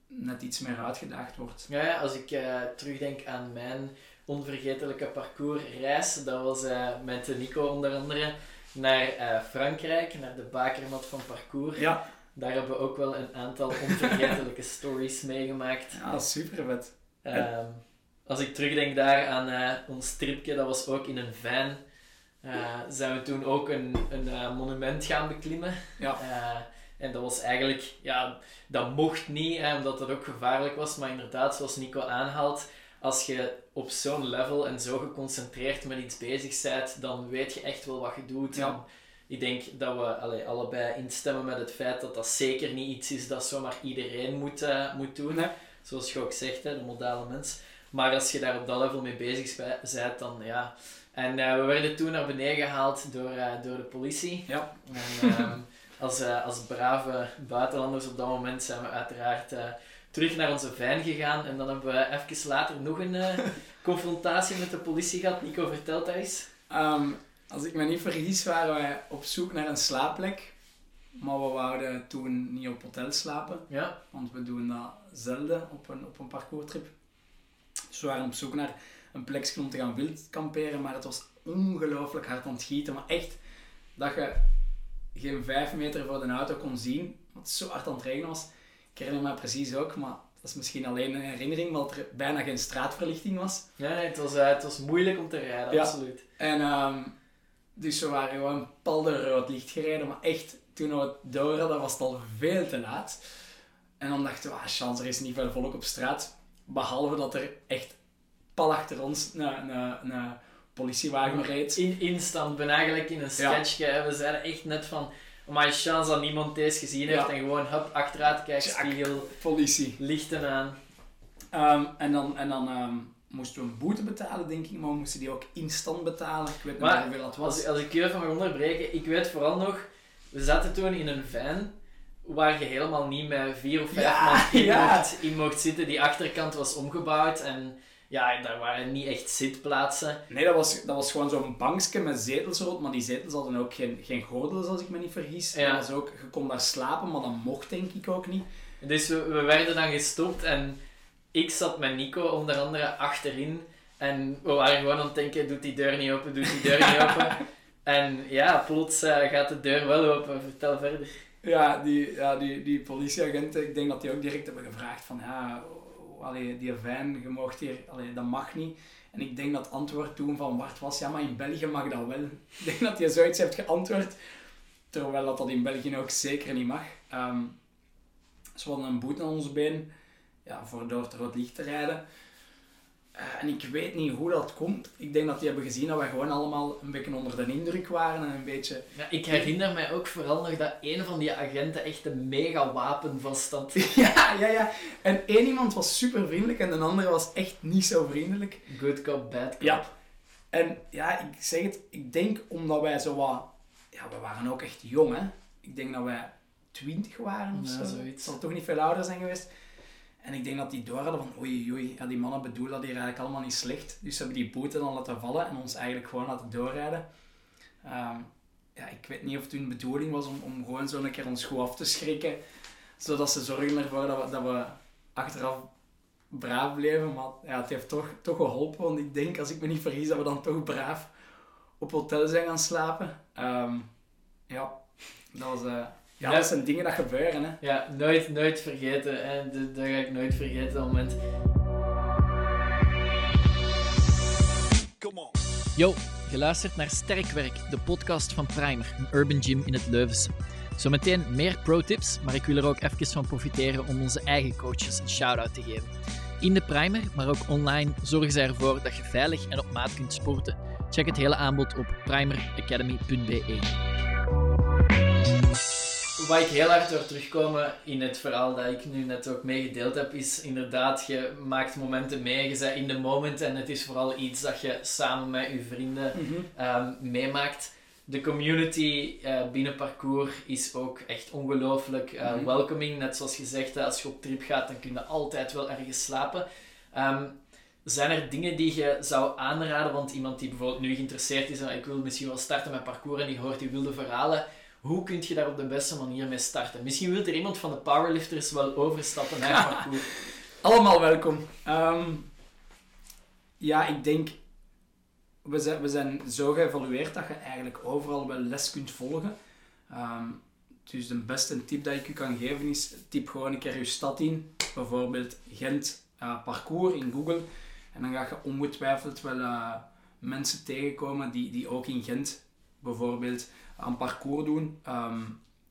net iets meer uitgedaagd wordt. Ja, ja als ik uh, terugdenk aan mijn onvergetelijke parcoursreis, dat was uh, met Nico onder andere naar uh, Frankrijk, naar de bakermat van parcours. Ja. Daar hebben we ook wel een aantal <laughs> onvergetelijke stories meegemaakt. Ja, super vet. Um, als ik terugdenk daar aan ons tripje, dat was ook in een van. zijn we toen ook een, een monument gaan beklimmen. Ja En dat was eigenlijk, ja, dat mocht niet, hè, omdat dat ook gevaarlijk was. Maar inderdaad, zoals Nico aanhaalt, als je op zo'n level en zo geconcentreerd met iets bezig bent, dan weet je echt wel wat je doet. Ja. En ik denk dat we allee, allebei instemmen met het feit dat dat zeker niet iets is dat zomaar iedereen moet, eh, moet doen. Nee. Zoals je ook zegt, hè, de modale mens. Maar als je daar op dat level mee bezig bent, dan ja. En eh, we werden toen naar beneden gehaald door, eh, door de politie. Ja. En, ehm, als, als brave buitenlanders op dat moment zijn we uiteraard terug naar onze van gegaan. En dan hebben we even later nog een eh, <laughs> confrontatie met de politie gehad. Nico, vertelt dat eens. Ehm, als ik me niet vergis, waren wij op zoek naar een slaapplek. Maar we wouden toen niet op hotel slapen. Ja. Want we doen dat zelden op een, op een parcourstrip. Dus we waren op zoek naar een plekje om te gaan wild kamperen. Maar het was ongelooflijk hard aan het gieten. Maar echt, dat je geen vijf meter voor de auto kon zien. Want het zo hard aan het regenen was. Ik herinner me precies ook, maar dat is misschien alleen een herinnering, omdat er bijna geen straatverlichting was. Ja, nee, het, was, eh, het was moeilijk om te rijden, Ja. absoluut. En ehm, dus we waren gewoon pal de rood licht gereden, maar echt, toen we het door hadden, was het al veel te laat. En dan dachten we, ah, chance, er is niet veel volk op straat. Behalve dat er echt pal achter ons een, een, een politiewagen reed. In instant, ben eigenlijk in een sketch. hè. We zeiden echt net van, maar chance dat niemand deze gezien heeft. En gewoon, hup, achteruit, kijk, Tjak. spiegel, Politie. lichten aan. Ehm, en dan, en dan ehm, moesten we een boete betalen, denk ik, maar we moesten die ook instant betalen. Ik weet niet Maar hoeveel dat was. Als, als ik je even mag onderbreken, ik weet vooral nog, we zaten toen in een van waar je helemaal niet met vier of vijf Ja, man in, ja. mocht, in mocht zitten. Die achterkant was omgebouwd en ja, daar waren niet echt zitplaatsen. Nee, dat was, dat was gewoon zo'n bankje met zetels erop, maar die zetels hadden ook geen, geen gordels, als ik me niet vergis. Ja. Dat was ook, je kon daar slapen, maar dat mocht denk ik ook niet. Dus we, we werden dan gestopt en ik zat met Nico onder andere achterin. En we waren gewoon aan het denken, doet die deur niet open, doet die deur niet open. <laughs> En ja, plots eh, gaat de deur wel open. Vertel verder. Ja, die, ja die, die politieagenten, ik denk dat die ook direct hebben gevraagd van, ja, allee, die van, je mocht hier, allee, dat mag niet. En ik denk dat het antwoord toen van Bart was, ja, maar in België mag dat wel. <laughs> Ik denk dat hij zoiets heeft geantwoord, terwijl dat, dat in België ook zeker niet mag. Ehm ze hadden een boete aan ons been, ja, voor door het rood licht te rijden. Eh, en ik weet niet hoe dat komt. Ik denk dat die hebben gezien dat wij gewoon allemaal een beetje onder de indruk waren en een beetje... Ja, ik herinner mij ook vooral nog dat een van die agenten echt een mega wapen vast had. <laughs> Ja, ja, ja. En één iemand was super vriendelijk en de andere was echt niet zo vriendelijk. Good cop, bad cop. Ja. En ja, ik zeg het, ik denk omdat wij zo wat... Ja, we waren ook echt jong, hè. Ik denk dat wij twintig waren of Ja, zo. zoiets. Zal toch niet veel ouder zijn geweest. En ik denk dat die door hadden van, oei, oei, ja, die mannen bedoelen dat hier eigenlijk allemaal niet slecht. Dus ze hebben die boete dan laten vallen en ons eigenlijk gewoon laten doorrijden. Ehm, ja, ik weet niet of het hun bedoeling was om, om gewoon zo een keer ons goed af te schrikken. Zodat ze zorgen ervoor dat we, dat we achteraf braaf bleven. Maar ja, het heeft toch, toch geholpen. Want ik denk, als ik me niet vergis, dat we dan toch braaf op hotel zijn gaan slapen. Ehm, ja, dat was... eh, ja, dat zijn dingen dat gebeuren, hè. Ja, nooit, nooit vergeten. Hè. Dat, dat ga ik nooit vergeten, dat moment. Come on. Yo, geluisterd naar Sterkwerk, de podcast van Primer, een urban gym in het Leuvense. Zometeen meer pro-tips, maar ik wil er ook even van profiteren om onze eigen coaches een shout-out te geven. In de Primer, maar ook online, zorgen zij ervoor dat je veilig en op maat kunt sporten. Check het hele aanbod op primeracademy.be. Waar ik heel hard door terugkomen in het verhaal dat ik nu net ook meegedeeld heb, is inderdaad, je maakt momenten mee, je bent in de moment en het is vooral iets dat je samen met je vrienden ehm, meemaakt. De community eh, binnen parcours is ook echt ongelooflijk Mhm. welcoming. Net zoals gezegd, als je op trip gaat, dan kun je altijd wel ergens slapen. Ehm, zijn er dingen die je zou aanraden? Want iemand die bijvoorbeeld nu geïnteresseerd is en ik wil misschien wel starten met parcours en die hoort die wilde verhalen. Hoe kun je daar op de beste manier mee starten? Misschien wil er iemand van de powerlifters wel overstappen naar parcours. <laughs> Allemaal welkom. Ehm, ja, ik denk... We zijn, we zijn zo geëvalueerd dat je eigenlijk overal wel les kunt volgen. Ehm, dus de beste tip dat ik u kan geven is... Typ gewoon een keer je stad in. Bijvoorbeeld Gent eh, parcours in Google. En dan ga je ongetwijfeld wel eh, mensen tegenkomen die, die ook in Gent bijvoorbeeld aan parcours doen. Ehm,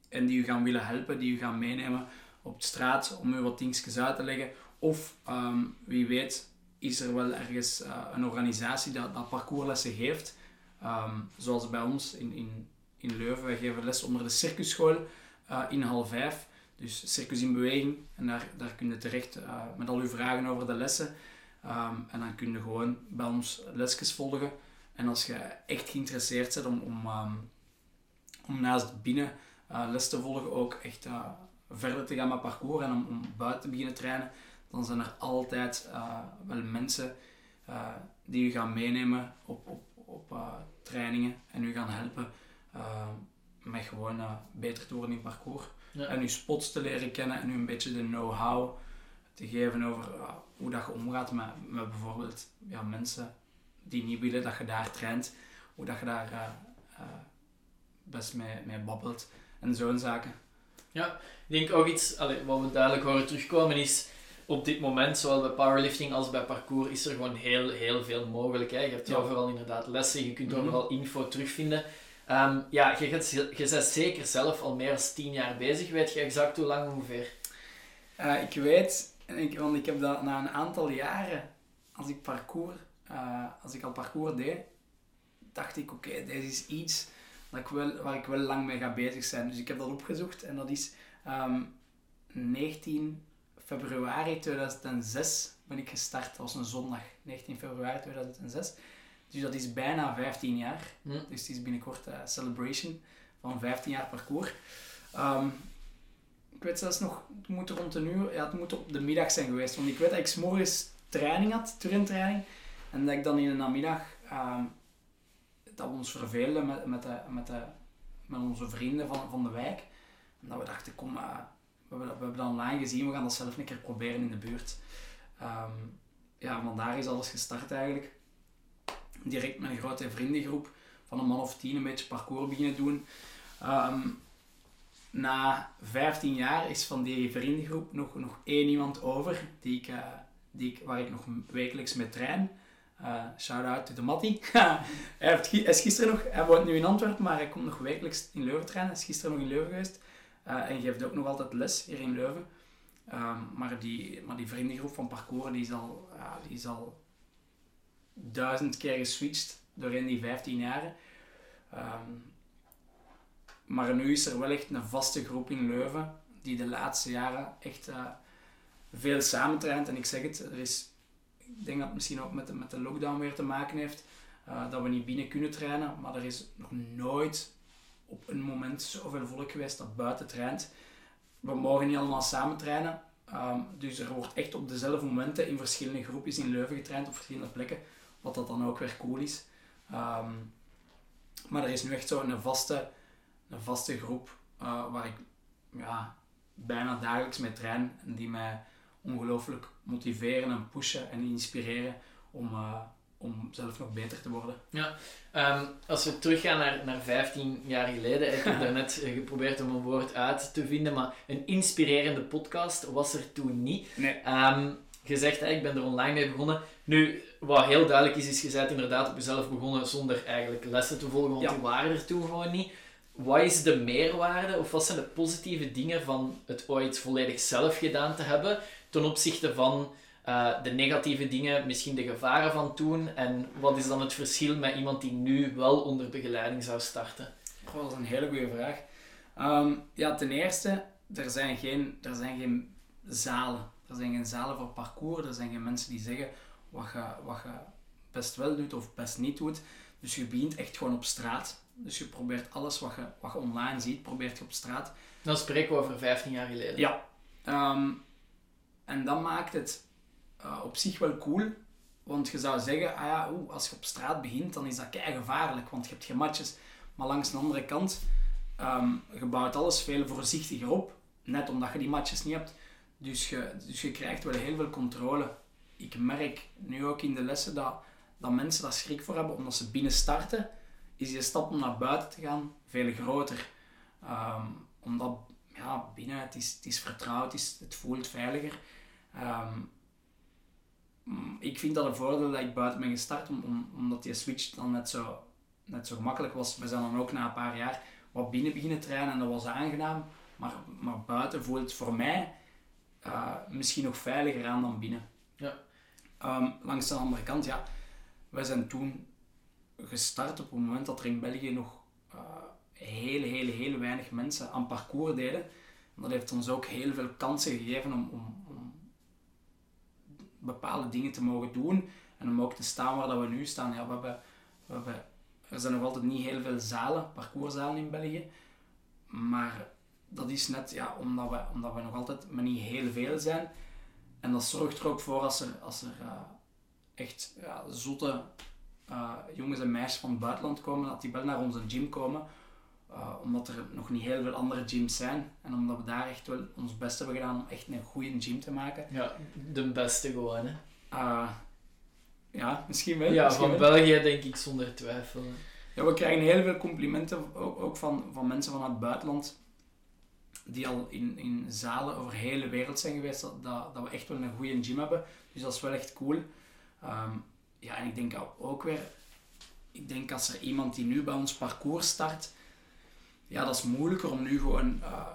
en die u gaan willen helpen, die u gaan meenemen op de straat om u wat dingetjes uit te leggen. Of ehm, wie weet is er wel ergens eh, een organisatie dat, dat parcourslessen geeft. Ehm, zoals bij ons in, in, in Leuven, wij geven les onder de circusschool uh, in half vijf. Dus Circus in Beweging. En daar, daar kun je terecht uh, met al uw vragen over de lessen. En dan kun je gewoon bij ons lesjes volgen. En als je echt geïnteresseerd bent om, om, om naast binnen uh, les te volgen, ook echt uh, verder te gaan met parcours en om, om buiten te beginnen trainen, dan zijn er altijd wel mensen die u gaan meenemen op, op, op trainingen en u gaan helpen met gewoon beter te worden in parcours. Ja. En uw spots te leren kennen en u een beetje de know-how te geven over hoe dat je omgaat met, met bijvoorbeeld ja, mensen die niet willen dat je daar traint, hoe dat je daar uh, uh, best mee, mee babbelt en zo'n zaken. Ja, ik denk ook iets allee, wat we duidelijk horen terugkomen is op dit moment, zowel bij powerlifting als bij parcours, is er gewoon heel, heel veel mogelijk. Hè. Je hebt ja. overal inderdaad lessen, je kunt mm -hmm. overal info terugvinden. Um, ja, je, gaat, je bent zeker zelf al meer dan tien jaar bezig. Weet je exact hoe lang ongeveer? Uh, ik weet, ik, want ik heb dat na een aantal jaren, als ik parcours, uh, als ik al parcours deed, dacht ik, oké, okay, dit is iets dat ik wel, waar ik wel lang mee ga bezig zijn. Dus ik heb dat opgezocht en dat is um, 19 februari 2006 ben ik gestart. Dat was een zondag, 19 februari 2006. Dus dat is bijna 15 jaar. Hm. Dus het is binnenkort een celebration van 15 jaar parcours. Um, ik weet zelfs nog, het moet rond een uur, ja, het moet op de middag zijn geweest. Want ik weet dat ik morgens training had, turntraining. En dat ik dan in de namiddag, um, dat we ons verveelden met, met, de, met, de, met onze vrienden van, van de wijk. En dat we dachten, kom, we, hebben, we hebben dat online gezien, we gaan dat zelf een keer proberen in de buurt. Um, ja, want daar is alles gestart eigenlijk direct met een grote vriendengroep van een man of tien een beetje parcours beginnen doen. Um, na 15 jaar is van die vriendengroep nog, nog één iemand over die ik, uh, die ik, waar ik nog wekelijks mee train. Uh, shout out to de Matty. <laughs> hij, is gisteren nog, hij woont nu in Antwerpen, maar hij komt nog wekelijks in Leuven trainen. Hij is gisteren nog in Leuven geweest uh, en geeft ook nog altijd les hier in Leuven. Um, maar, die, maar die vriendengroep van parcours die is al, die is al duizend keer geswitcht doorheen die 15 jaren. Um, maar nu is er wel echt een vaste groep in Leuven die de laatste jaren echt uh, veel samentraint. En ik zeg het, er is, ik denk dat het misschien ook met de, met de lockdown weer te maken heeft, uh, dat we niet binnen kunnen trainen. Maar er is nog nooit op een moment zoveel volk geweest dat buiten traint. We mogen niet allemaal samen trainen. Um, dus er wordt echt op dezelfde momenten in verschillende groepjes in Leuven getraind op verschillende plekken. Wat dat dan ook weer cool is. Um, maar er is nu echt zo een vaste, een vaste groep uh, waar ik ja, bijna dagelijks mee train. En die mij ongelooflijk motiveren en pushen en inspireren om, uh, om zelf nog beter te worden. Ja, um, als we teruggaan naar, naar 15 jaar geleden, ik heb <laughs> daarnet geprobeerd om een woord uit te vinden, maar een inspirerende podcast was er toen niet. Nee. Um, zegt, hè, ik ben er online mee begonnen. Nu, wat heel duidelijk is, is je bent inderdaad op jezelf begonnen zonder eigenlijk lessen te volgen, want Ja. die waren er toen gewoon niet. Wat is de meerwaarde, of wat zijn de positieve dingen van het ooit volledig zelf gedaan te hebben, ten opzichte van eh, de negatieve dingen, misschien de gevaren van toen, en wat is dan het verschil met iemand die nu wel onder begeleiding zou starten? Goh, dat is een hele goede vraag. Ehm, ja, ten eerste, er zijn, geen, er zijn geen zalen. Er zijn geen zalen voor parcours. Er zijn geen mensen die zeggen wat je, wat je best wel doet of best niet doet. Dus je begint echt gewoon op straat. Dus je probeert alles wat je, wat je online ziet, probeert je op straat. Dan spreken we over 15 jaar geleden. Ja. Ehm, en dat maakt het uh, op zich wel cool. Want je zou zeggen, ah ja, oeh, als je op straat begint, dan is dat kei gevaarlijk, want je hebt geen matjes. Maar langs de andere kant, um, je bouwt alles veel voorzichtiger op. Net omdat je die matches niet hebt. Dus je, dus je krijgt wel heel veel controle. Ik merk nu ook in de lessen dat, dat mensen daar schrik voor hebben, omdat ze binnen starten, is je stap om naar buiten te gaan veel groter. Um, omdat ja, binnen het is, het is vertrouwd, het, is, het voelt veiliger. Um, ik vind dat een voordeel dat ik buiten ben gestart, om, om, omdat die switch dan net zo, net zo gemakkelijk was. We zijn dan ook na een paar jaar wat binnen beginnen trainen en dat was aangenaam. Maar, maar buiten voelt het voor mij eh, misschien nog veiliger aan dan binnen. Ja. Ehm, langs de andere kant, ja, wij zijn toen gestart op het moment dat er in België nog hele, hele, hele weinig mensen aan parcours deden. En dat heeft ons ook heel veel kansen gegeven om, om, om bepaalde dingen te mogen doen en om ook te staan waar dat we nu staan. Ja, we hebben, we er zijn nog altijd niet heel veel zalen, parcourszalen in België, maar dat is net ja, omdat, we, omdat we nog altijd maar niet heel veel zijn. En dat zorgt er ook voor als er, als er uh, echt ja, zotte uh, jongens en meisjes van het buitenland komen, dat die wel naar onze gym komen. Uh, omdat er nog niet heel veel andere gyms zijn. En omdat we daar echt wel ons best hebben gedaan om echt een goede gym te maken. Ja, de beste gewoon, hè? ja, misschien wel. Ja, misschien van wel. België denk ik zonder twijfel. Ja, we krijgen heel veel complimenten, ook, van, van mensen van het buitenland die al in, in zalen over de hele wereld zijn geweest, dat, dat, dat we echt wel een goede gym hebben. Dus dat is wel echt cool. Um, ja, en ik denk ook weer, ik denk als er iemand die nu bij ons parcours start, ja, dat is moeilijker om nu gewoon uh,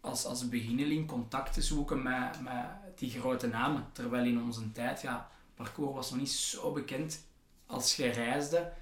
als, als beginneling contact te zoeken met, met die grote namen. Terwijl in onze tijd, ja, parcours was nog niet zo bekend. Als je reisde,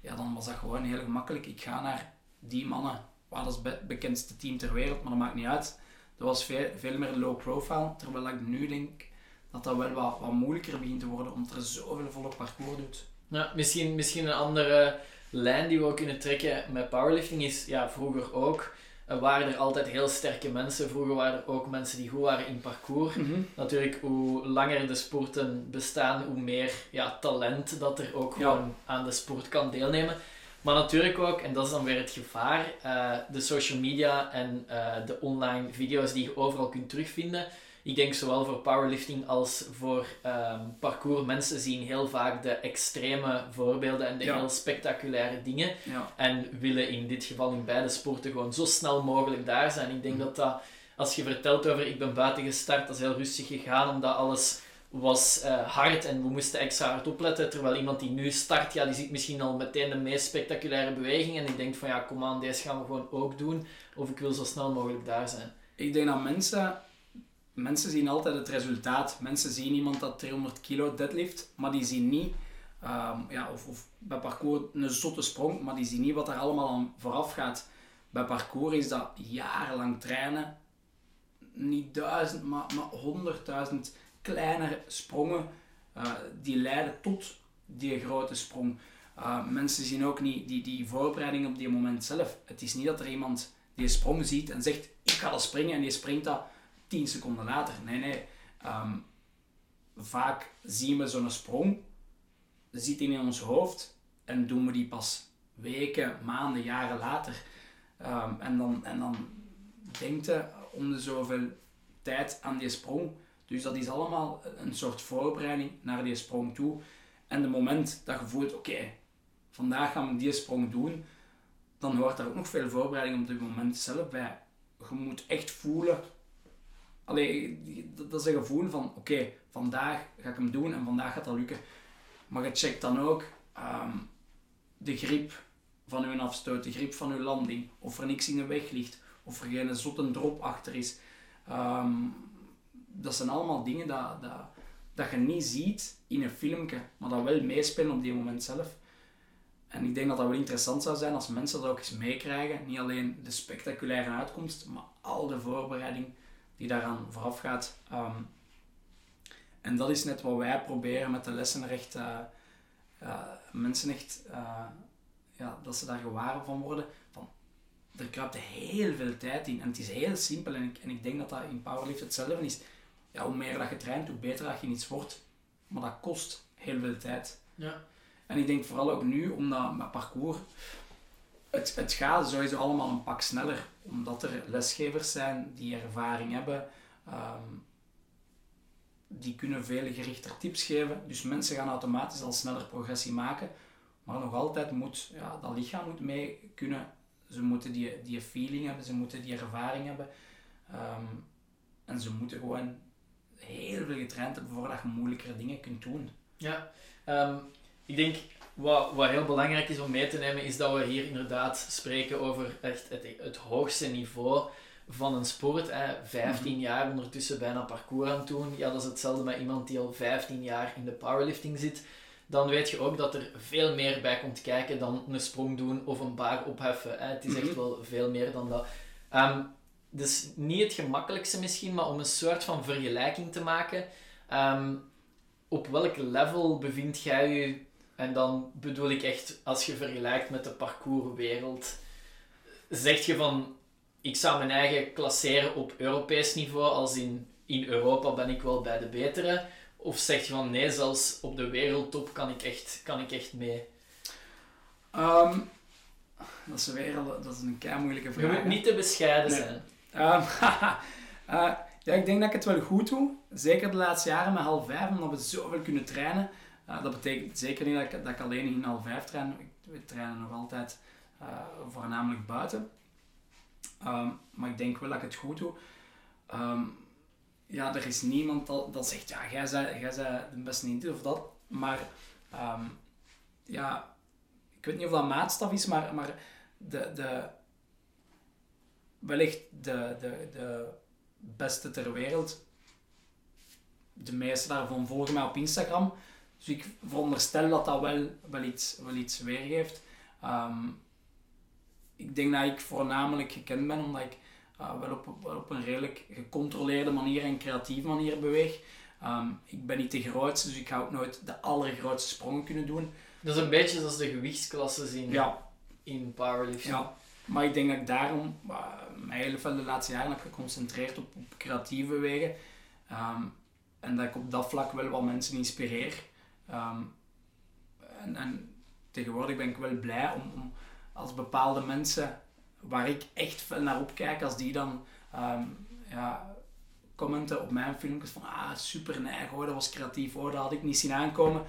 ja, dan was dat gewoon heel gemakkelijk. Ik ga naar die mannen dat is het bekendste team ter wereld, maar dat maakt niet uit. Dat was veel, veel meer low profile, terwijl ik nu denk dat dat wel wat, wat moeilijker begint te worden, omdat er zoveel volk parcours doet. Ja, misschien, misschien een andere lijn die we ook kunnen trekken met powerlifting is, ja, vroeger ook uh, waren er altijd heel sterke mensen. Vroeger waren er ook mensen die goed waren in parcours. Mhm. Natuurlijk, hoe langer de sporten bestaan, hoe meer ja, talent dat er ook Ja. gewoon aan de sport kan deelnemen. Maar natuurlijk ook, en dat is dan weer het gevaar, eh, de social media en eh, de online video's die je overal kunt terugvinden. Ik denk zowel voor powerlifting als voor ehm, parcours. Mensen zien heel vaak de extreme voorbeelden en de Ja. heel spectaculaire dingen. Ja. En willen in dit geval in beide sporten gewoon zo snel mogelijk daar zijn. Ik denk Mhm. dat dat, als je vertelt over ik ben buiten gestart, dat is heel rustig gegaan, omdat alles was eh, hard en we moesten extra hard opletten. Terwijl iemand die nu start, ja, die ziet misschien al meteen de meest spectaculaire beweging en die denkt van ja, kom aan, deze gaan we gewoon ook doen. Of ik wil zo snel mogelijk daar zijn. Ik denk dat mensen, mensen zien altijd het resultaat. Mensen zien iemand dat 300 kilo deadlift, maar die zien niet, ehm, ja, of, of bij parcours een zotte sprong, maar die zien niet wat er allemaal aan vooraf gaat. Bij parcours is dat jarenlang trainen, niet duizend, maar, maar honderdduizend kleine sprongen eh, die leiden tot die grote sprong. Uh, mensen zien ook niet die, die voorbereiding op die moment zelf. Het is niet dat er iemand die sprong ziet en zegt: Ik ga dat springen en die springt dat 10 seconden later. Nee, nee. Um, vaak zien we zo'n sprong, zit in ons hoofd en doen we die pas weken, maanden, jaren later. Um, en, dan, en dan denkt je om de zoveel tijd aan die sprong. Dus dat is allemaal een soort voorbereiding naar die sprong toe. En het moment dat je voelt, oké, vandaag gaan we die sprong doen, dan hoort daar ook nog veel voorbereiding op het moment zelf bij. Je moet echt voelen, allee, dat is een gevoel van, oké, vandaag ga ik hem doen en vandaag gaat dat lukken. Maar je checkt dan ook um, de grip van uw afstoot, de grip van uw landing, of er niks in de weg ligt, of er geen zotte drop achter is. Um, dat zijn allemaal dingen dat, dat, dat je niet ziet in een filmpje, maar dat wel meespelen op die moment zelf. En ik denk dat dat wel interessant zou zijn als mensen dat ook eens meekrijgen. Niet alleen de spectaculaire uitkomst, maar al de voorbereiding die daaraan vooraf gaat. Um, en dat is net wat wij proberen met de lessen echt uh, uh, mensen echt uh, ja, dat ze daar gewaar van worden. Van, er kruipt heel veel tijd in en het is heel simpel. En ik, en ik denk dat dat in powerlift hetzelfde is. Ja, hoe meer dat je traint, hoe beter dat je iets wordt. Maar dat kost heel veel tijd. Ja. En ik denk vooral ook nu, omdat met parcours, het, het gaat sowieso allemaal een pak sneller. Omdat er lesgevers zijn die ervaring hebben. Um, die kunnen veel gerichter tips geven. Dus mensen gaan automatisch al sneller progressie maken. Maar nog altijd moet, ja, dat lichaam moet mee kunnen. Ze moeten die, die feeling hebben, ze moeten die ervaring hebben. Um, en ze moeten gewoon heel veel getraind hebben voordat je moeilijkere dingen kunt doen. Ja, um, ik denk wat, wat heel belangrijk is om mee te nemen, is dat we hier inderdaad spreken over echt het, het hoogste niveau van een sport. Hè. 15 jaar ondertussen bijna parcours aan het doen. Ja, dat is hetzelfde met iemand die al 15 jaar in de powerlifting zit. Dan weet je ook dat er veel meer bij komt kijken dan een sprong doen of een baar opheffen. Hè. Het is echt Mhm. wel veel meer dan dat. Ehm, dus niet het gemakkelijkste misschien, maar om een soort van vergelijking te maken. Ehm, op welk level bevindt jij je? En dan bedoel ik echt, als je vergelijkt met de parcourswereld, zeg je van, ik zou mijn eigen klasseren op Europees niveau, als in, in Europa ben ik wel bij de betere. Of zeg je van, nee, zelfs op de wereldtop kan ik echt, kan ik echt mee. Ehm, dat is weer dat is een kei moeilijke Je vraag. moet niet te bescheiden Nee. zijn. Ehm, <laughs> eh, ja, ik denk dat ik het wel goed doe. Zeker de laatste jaren met half vijf, omdat we zoveel kunnen trainen. Dat betekent zeker niet dat ik, dat ik alleen in half vijf train. Ik, we trainen nog altijd eh, voornamelijk buiten. Ehm, maar ik denk wel dat ik het goed doe. Ehm, ja, er is niemand dat, dat zegt, ja, jij bent, jij bent de beste in of dat. Maar ehm, ja, ik weet niet of dat maatstaf is, maar, maar de, de, wellicht de, de, de beste ter wereld. De meeste daarvan volgen mij op Instagram. Dus ik veronderstel dat dat wel, wel, iets, wel iets weergeeft. Ehm, ik denk dat ik voornamelijk gekend ben omdat ik eh, wel, op, wel op een redelijk gecontroleerde manier en creatieve manier beweeg. Ehm, ik ben niet de grootste, dus ik ga ook nooit de allergrootste sprongen kunnen doen. Dat is een beetje zoals de gewichtsklasses in, Ja, in powerlifting. Ja, maar ik denk dat ik daarom uh, mij heel veel de laatste jaren heb geconcentreerd op, op creatieve wegen. Ehm, en dat ik op dat vlak wel wat mensen inspireer. Ehm, en, en tegenwoordig ben ik wel blij om, om als bepaalde mensen waar ik echt veel naar opkijk, als die dan ehm, ja, commenten op mijn filmpjes van ah super neig hoor, dat was creatief hoor, dat had ik niet zien aankomen.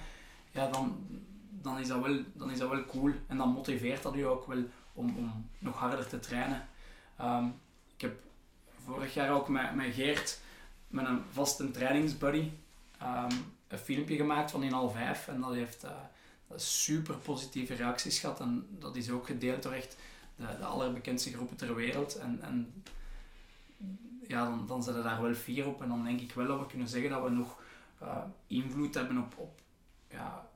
Ja, dan, dan, is, dat wel, dan is dat wel cool en dan motiveert dat u ook wel om, om nog harder te trainen. Ehm, ik heb vorig jaar ook met, met Geert, met een vaste trainingsbuddy, een filmpje gemaakt van in half vijf. En dat heeft eh, super positieve reacties gehad. En dat is ook gedeeld door echt de, de allerbekendste groepen ter wereld. En, en ja, dan, dan zetten daar wel vier op. En dan denk ik wel dat we kunnen zeggen dat we nog eh, invloed hebben op, op ja,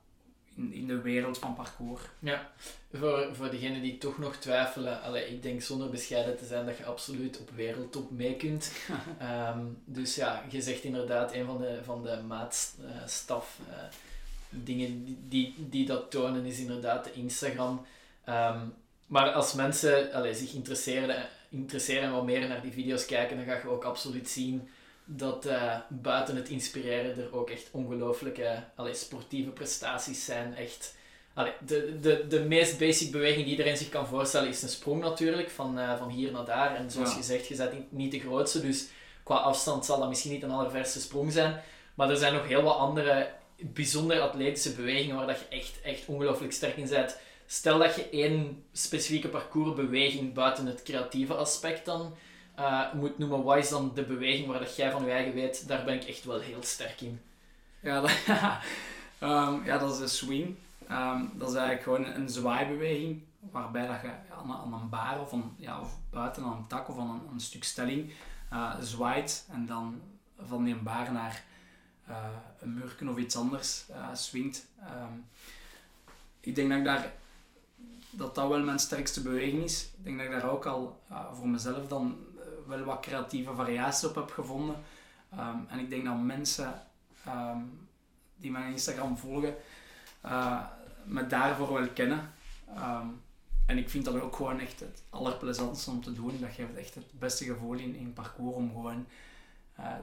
in, in de wereld van parcours. Ja, voor, voor degenen die toch nog twijfelen, allee, ik denk zonder bescheiden te zijn dat je absoluut op wereldtop mee kunt. <laughs> Ehm, dus ja, je zegt inderdaad, een van de, van de maatstaf eh, dingen die, die, die dat tonen is inderdaad de Instagram. Ehm, maar als mensen allee, zich interesseren, interesseren en wat meer naar die video's kijken, dan ga je ook absoluut zien dat eh, buiten het inspireren er ook echt ongelooflijke allee, sportieve prestaties zijn. Echt, allee, de, de, de meest basic beweging die iedereen zich kan voorstellen is een sprong natuurlijk, van, eh, van hier naar daar. En zoals Ja. je zegt, je bent niet, niet de grootste, dus qua afstand zal dat misschien niet een allerverste sprong zijn. Maar er zijn nog heel wat andere bijzonder atletische bewegingen waar dat je echt, echt ongelooflijk sterk in bent. Stel dat je één specifieke parcoursbeweging buiten het creatieve aspect dan eh, moet noemen, wat is dan de beweging waar dat jij van eigen weet, daar ben ik echt wel heel sterk in. Ja, dat, <laughs> Ehm, ja, dat is de swing. Ehm, dat is eigenlijk gewoon een zwaaibeweging, waarbij dat je aan, een- aan een baar of, een, ja, of buiten aan een tak of aan een, een stuk stelling eh, zwaait en dan van die baar naar eh, een murken of iets anders swingt. Ehm, ik denk dat ik daar dat dat wel mijn sterkste beweging is. Ik denk dat ik daar ook al voor mezelf dan wel wat creatieve variaties op heb gevonden. Ehm, en ik denk dat mensen ehm, die mijn Instagram volgen, eh, me daarvoor wel kennen. Ehm, en ik vind dat ook gewoon echt het allerplezantste om te doen. Dat geeft echt het beste gevoel in, in parcours om gewoon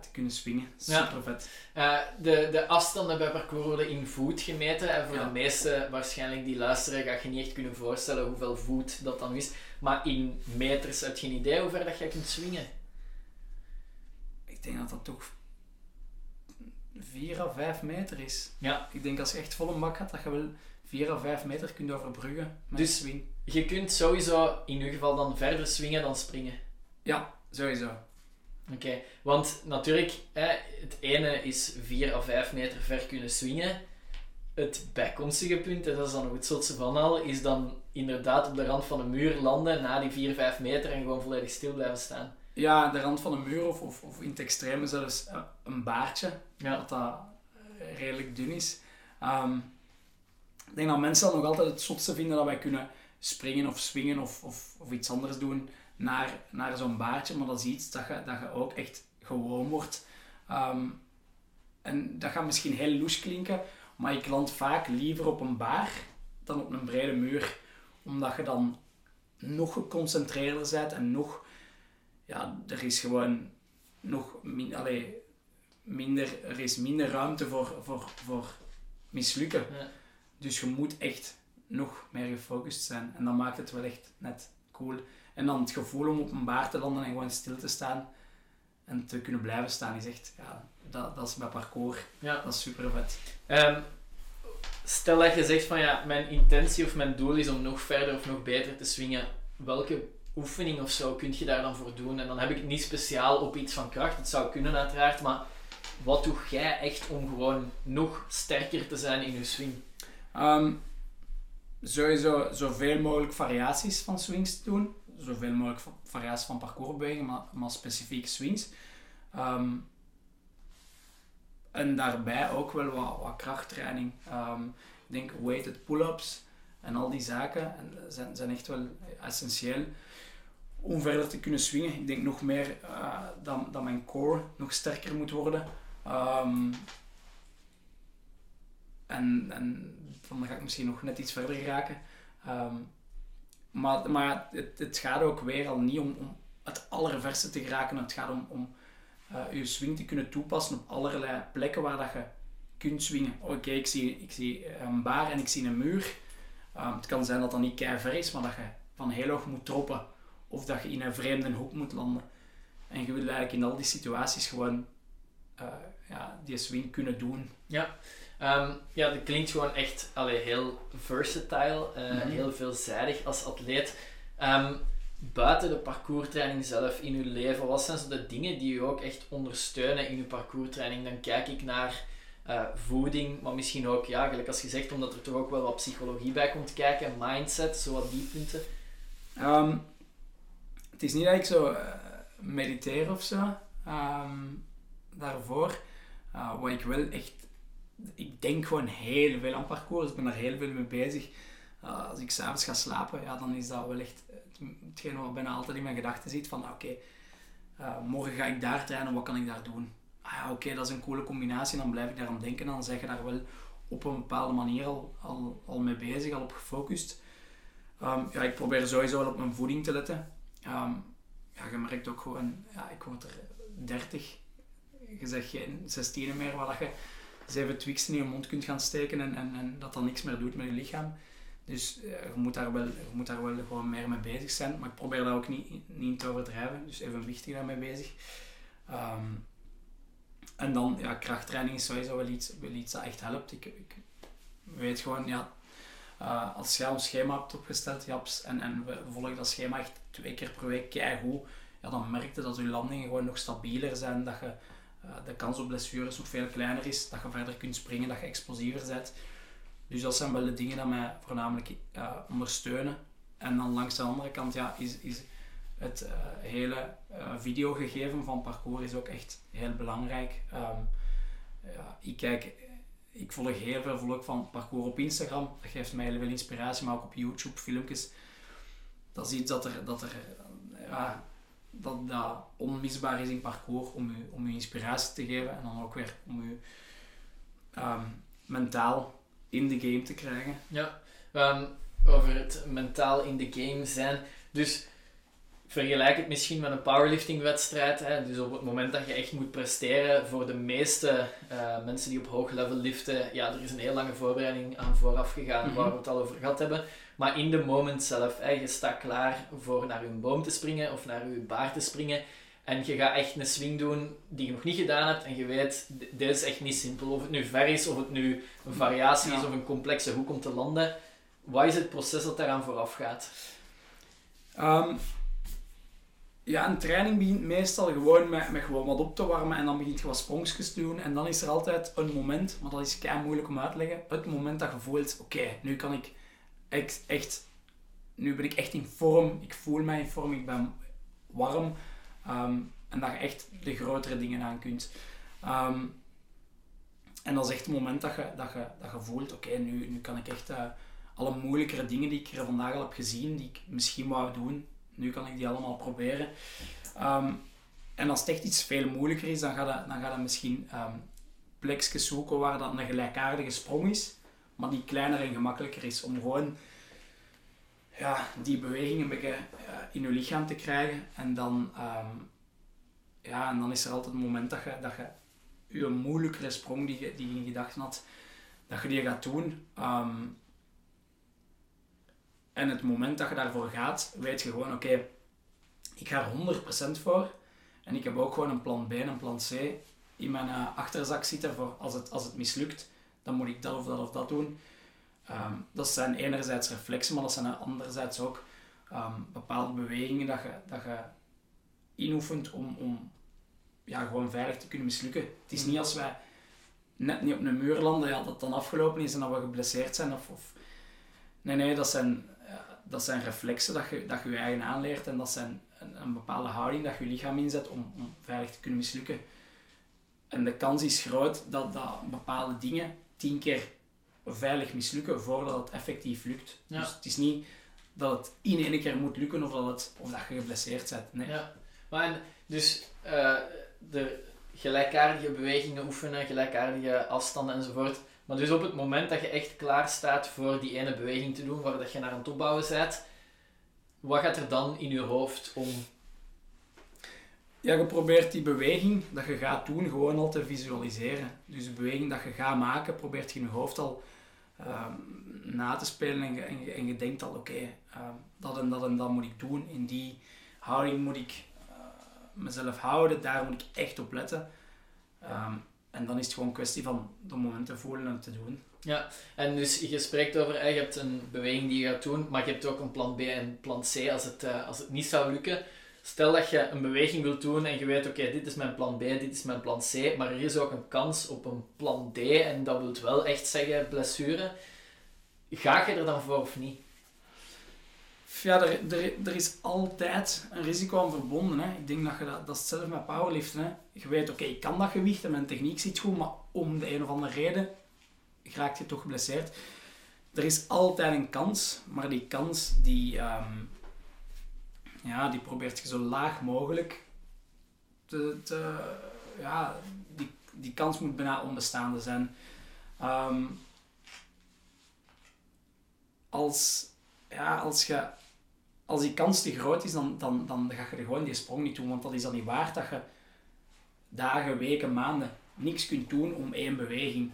te kunnen swingen. Super vet. Eh, de, de afstanden bij parcours worden in voet gemeten. En voor Ja. de meesten waarschijnlijk die luisteren, ga je niet echt kunnen voorstellen hoeveel voet dat dan is. Maar in meters heb je een idee hoe ver dat jij kunt swingen. Ik denk dat dat toch 4 à 5 meter is. Ja. Ik denk als je echt vol een bak gaat, dat je wel 4 à 5 meter kunt overbruggen met Dus- swing. Je kunt sowieso in ieder geval dan verder swingen dan springen. Ja, sowieso. Oké, want natuurlijk, hè, het ene is 4 à 5 meter ver kunnen swingen. het bijkomstige punt, en dat is dan nog het zotse van al, is dan inderdaad op de rand van een muur landen na die 4, 5 meter en gewoon volledig stil blijven staan. Ja, aan de rand van een muur of, of, of in het extreme zelfs eh, een baardje, Ja. dat dat eh, redelijk dun is. Ehm, ik denk dat mensen dat nog altijd het zotste vinden dat wij kunnen springen of swingen of, of, of iets anders doen naar, naar zo'n baardje, maar dat is iets dat je, dat je ook echt gewoon wordt. Ehm, en dat gaat misschien heel loes klinken, maar ik land vaak liever op een baar dan op een brede muur, omdat je dan nog geconcentreerder bent en nog ja, er is gewoon nog min, allee, minder, er is minder ruimte voor, voor, voor mislukken. Ja. Dus je moet echt nog meer gefocust zijn. En dat maakt het wel echt net cool. En dan het gevoel om op een baar te landen en gewoon stil te staan en te kunnen blijven staan is echt, ja, dat, dat is mijn parcours. Ja. Dat is super vet. Ehm, stel dat je zegt van ja, mijn intentie of mijn doel is om nog verder of nog beter te swingen. Welke oefening of zo kun je daar dan voor doen? En dan heb ik het niet speciaal op iets van kracht. Het zou kunnen uiteraard, maar wat doe jij echt om gewoon nog sterker te zijn in je swing? Ehm, sowieso zoveel mogelijk variaties van swings doen. Zoveel mogelijk va- variaties van parcoursbewegingen, maar, maar specifieke swings. Ehm, en daarbij ook wel wat, wat krachttraining. Ehm, ik denk weighted pull-ups en al die zaken en, eh, zijn, zijn echt wel essentieel om verder te kunnen swingen. Ik denk nog meer eh, dat, dat mijn core nog sterker moet worden. Ehm, en, en dan ga ik misschien nog net iets verder geraken. Ehm, maar maar het, het gaat ook weer al niet om, om het allerverste te geraken. Het gaat om, om eh, je swing te kunnen toepassen op allerlei plekken waar dat je kunt swingen. Oké, ik, zie, ik zie een baar en ik zie een muur. Ehm, het kan zijn dat dat niet kei ver is, maar dat je van heel hoog moet droppen. Of dat je in een vreemde hoek moet landen. En je wil eigenlijk in al die situaties gewoon eh, ja, die swing kunnen doen. Ja, Ehm, ja dat klinkt gewoon echt allee, heel versatile, Mhm. heel veelzijdig als atleet. Ehm, buiten de parcourstraining zelf in uw leven, wat zijn zo de dingen die u ook echt ondersteunen in uw parcourstraining? Dan kijk ik naar eh, voeding, maar misschien ook, ja, gelijk als gezegd, omdat er toch ook wel wat psychologie bij komt kijken, mindset, zo wat die punten. Ehm, het is niet dat ik zo eh, mediteer of zo daarvoor. Uh, wat ik wel echt. Ik denk gewoon heel veel aan parcours. Ik ben daar heel veel mee bezig. Uh, als ik s'avonds ga slapen, ja, dan is dat wel echt het- hetgeen wat bijna altijd in mijn gedachten zit. Van oké, uh, morgen ga ik daar trainen, wat kan ik daar doen? Ah oké, dat is een coole combinatie. Dan blijf ik daar aan denken. Dan zeg je daar wel op een bepaalde manier al, al, al mee bezig, al op gefocust. Ehm, ja, ik probeer sowieso wel op mijn voeding te letten. Ehm, ja, je merkt ook gewoon, ja, ik word er 30. Je zegt geen 16 meer, waar dat je zeven Twixen in je mond kunt gaan steken en, en, en dat dan niks meer doet met je lichaam. Dus eh, je, moet daar wel, je moet daar wel gewoon meer mee bezig zijn. Maar ik probeer dat ook niet, niet te overdrijven. Dus evenwichtig daarmee bezig. Ehm, en dan, ja, krachttraining is sowieso wel iets, wel iets dat echt helpt. Ik, ik weet gewoon, ja, uh, als jij een schema hebt opgesteld, Japs, en, en we volgen dat schema echt twee keer per week keigoed, ja, dan merk je dat je landingen gewoon nog stabieler zijn, dat je, de kans op blessures nog veel kleiner is, dat je verder kunt springen, dat je explosiever bent. Dus dat zijn wel de dingen die mij voornamelijk ondersteunen. En dan langs de andere kant ja, is, is het uh, hele uh, videogegeven van parcours is ook echt heel belangrijk. Um, ja, ik kijk, ik volg heel veel volk van parcours op Instagram. Dat geeft mij heel veel inspiratie, maar ook op YouTube filmpjes. Dat is iets dat er, dat er ja, dat, dat onmisbaar is in parcours om u, om u inspiratie te geven en dan ook weer om u um, mentaal in de game te krijgen. Ja, um, over het mentaal in de game zijn. Dus vergelijk het misschien met een powerlifting-wedstrijd. Hè? Dus op het moment dat je echt moet presteren, voor de meeste uh, mensen die op hoog level liften, ja, er is een heel lange voorbereiding aan vooraf gegaan, mm -hmm. waar we het al over gehad hebben. Maar in de moment zelf, hè, je staat klaar voor naar je boom te springen of naar je baar te springen. En je gaat echt een swing doen die je nog niet gedaan hebt. En je weet, dit is echt niet simpel. Of het nu ver is, of het nu een variatie ja. is of een complexe hoek om te landen. Wat is het proces dat daaraan vooraf gaat? Um, Ja, een training begint meestal gewoon met, met gewoon wat op te warmen en dan begint je wat sprongjes te doen. En dan is er altijd een moment, maar dat is kei moeilijk om uit te leggen, het moment dat je voelt, oké, nu kan ik echt, echt, nu ben ik echt in vorm, ik voel mij in vorm, ik ben warm. Ehm, en dat je echt de grotere dingen aan kunt. Ehm, en dat is echt het moment dat je, dat je, dat je voelt, oké, nu, nu kan ik echt uh, alle moeilijkere dingen die ik er vandaag al heb gezien, die ik misschien wou doen, nu kan ik die allemaal proberen. Ehm, en als het echt iets veel moeilijker is, dan ga je, dan ga je misschien um, plekjes zoeken waar dat een gelijkaardige sprong is, maar die kleiner en gemakkelijker is. Om gewoon ja, die beweging een beetje uh, in je lichaam te krijgen. En dan, um, ja, en dan is er altijd het moment dat je, dat je je moeilijkere sprong die je, die je gedachten had, dat je die gaat doen. En het moment dat je daarvoor gaat, weet je gewoon, oké, ik ga er 100% voor. En ik heb ook gewoon een plan B en een plan C in mijn uh, achterzak zitten voor als het, als het mislukt, dan moet ik dat of dat of dat doen. Um, dat zijn enerzijds reflexen, maar dat zijn anderzijds ook um, bepaalde bewegingen dat je, dat je inoefent om, om ja, gewoon veilig te kunnen mislukken. Het is niet als wij net niet op een muur landen, ja, dat het dan afgelopen is en dat we geblesseerd zijn. Of, of... Nee, nee, dat zijn dat zijn reflexen dat je, dat je je eigen aanleert en dat zijn een, een bepaalde houding dat je je lichaam inzet om, om veilig te kunnen mislukken. En de kans is groot dat, dat bepaalde dingen tien keer veilig mislukken voordat het effectief lukt. Ja. Dus het is niet dat het in één keer moet lukken of dat, het, of dat je geblesseerd bent. Nee. Ja, maar dus uh, de gelijkaardige bewegingen oefenen, gelijkaardige afstanden enzovoort maar dus op het moment dat je echt klaar staat voor die ene beweging te doen, waar dat je naar aan het opbouwen bent, wat gaat er dan in je hoofd om? Ja, je probeert die beweging dat je gaat doen gewoon al te visualiseren. Dus de beweging dat je gaat maken, probeert je in je hoofd al um, na te spelen en je, en je, en je denkt al, oké, um, dat en dat en dat moet ik doen. In die houding moet ik uh, mezelf houden, daar moet ik echt op letten. Um, en dan is het gewoon een kwestie van de momenten voelen en te doen. Ja, en dus je spreekt over, je hebt een beweging die je gaat doen, maar je hebt ook een plan B en plan C als het, uh, als het niet zou lukken. Stel dat je een beweging wilt doen en je weet, oké, dit is mijn plan B, dit is mijn plan C, maar er is ook een kans op een plan D en dat wil wel echt zeggen blessure. Ga je er dan voor of niet? Ja, er, is altijd een risico aan verbonden. Hè. Ik denk dat je dat, dat is met powerliften. Hè. Je weet, oké, ik kan dat gewicht en mijn techniek zit goed, maar om de een of andere reden raakt je toch geblesseerd. Er is altijd een kans, maar die kans die, um, ja, die probeert je zo laag mogelijk te, te ja, die, die kans moet bijna onbestaande zijn. Um, als, ja, als je als die kans te groot is, dan, dan, dan ga je er gewoon die sprong niet doen. Want dat is dan niet waard dat je dagen, weken, maanden niks kunt doen om één beweging.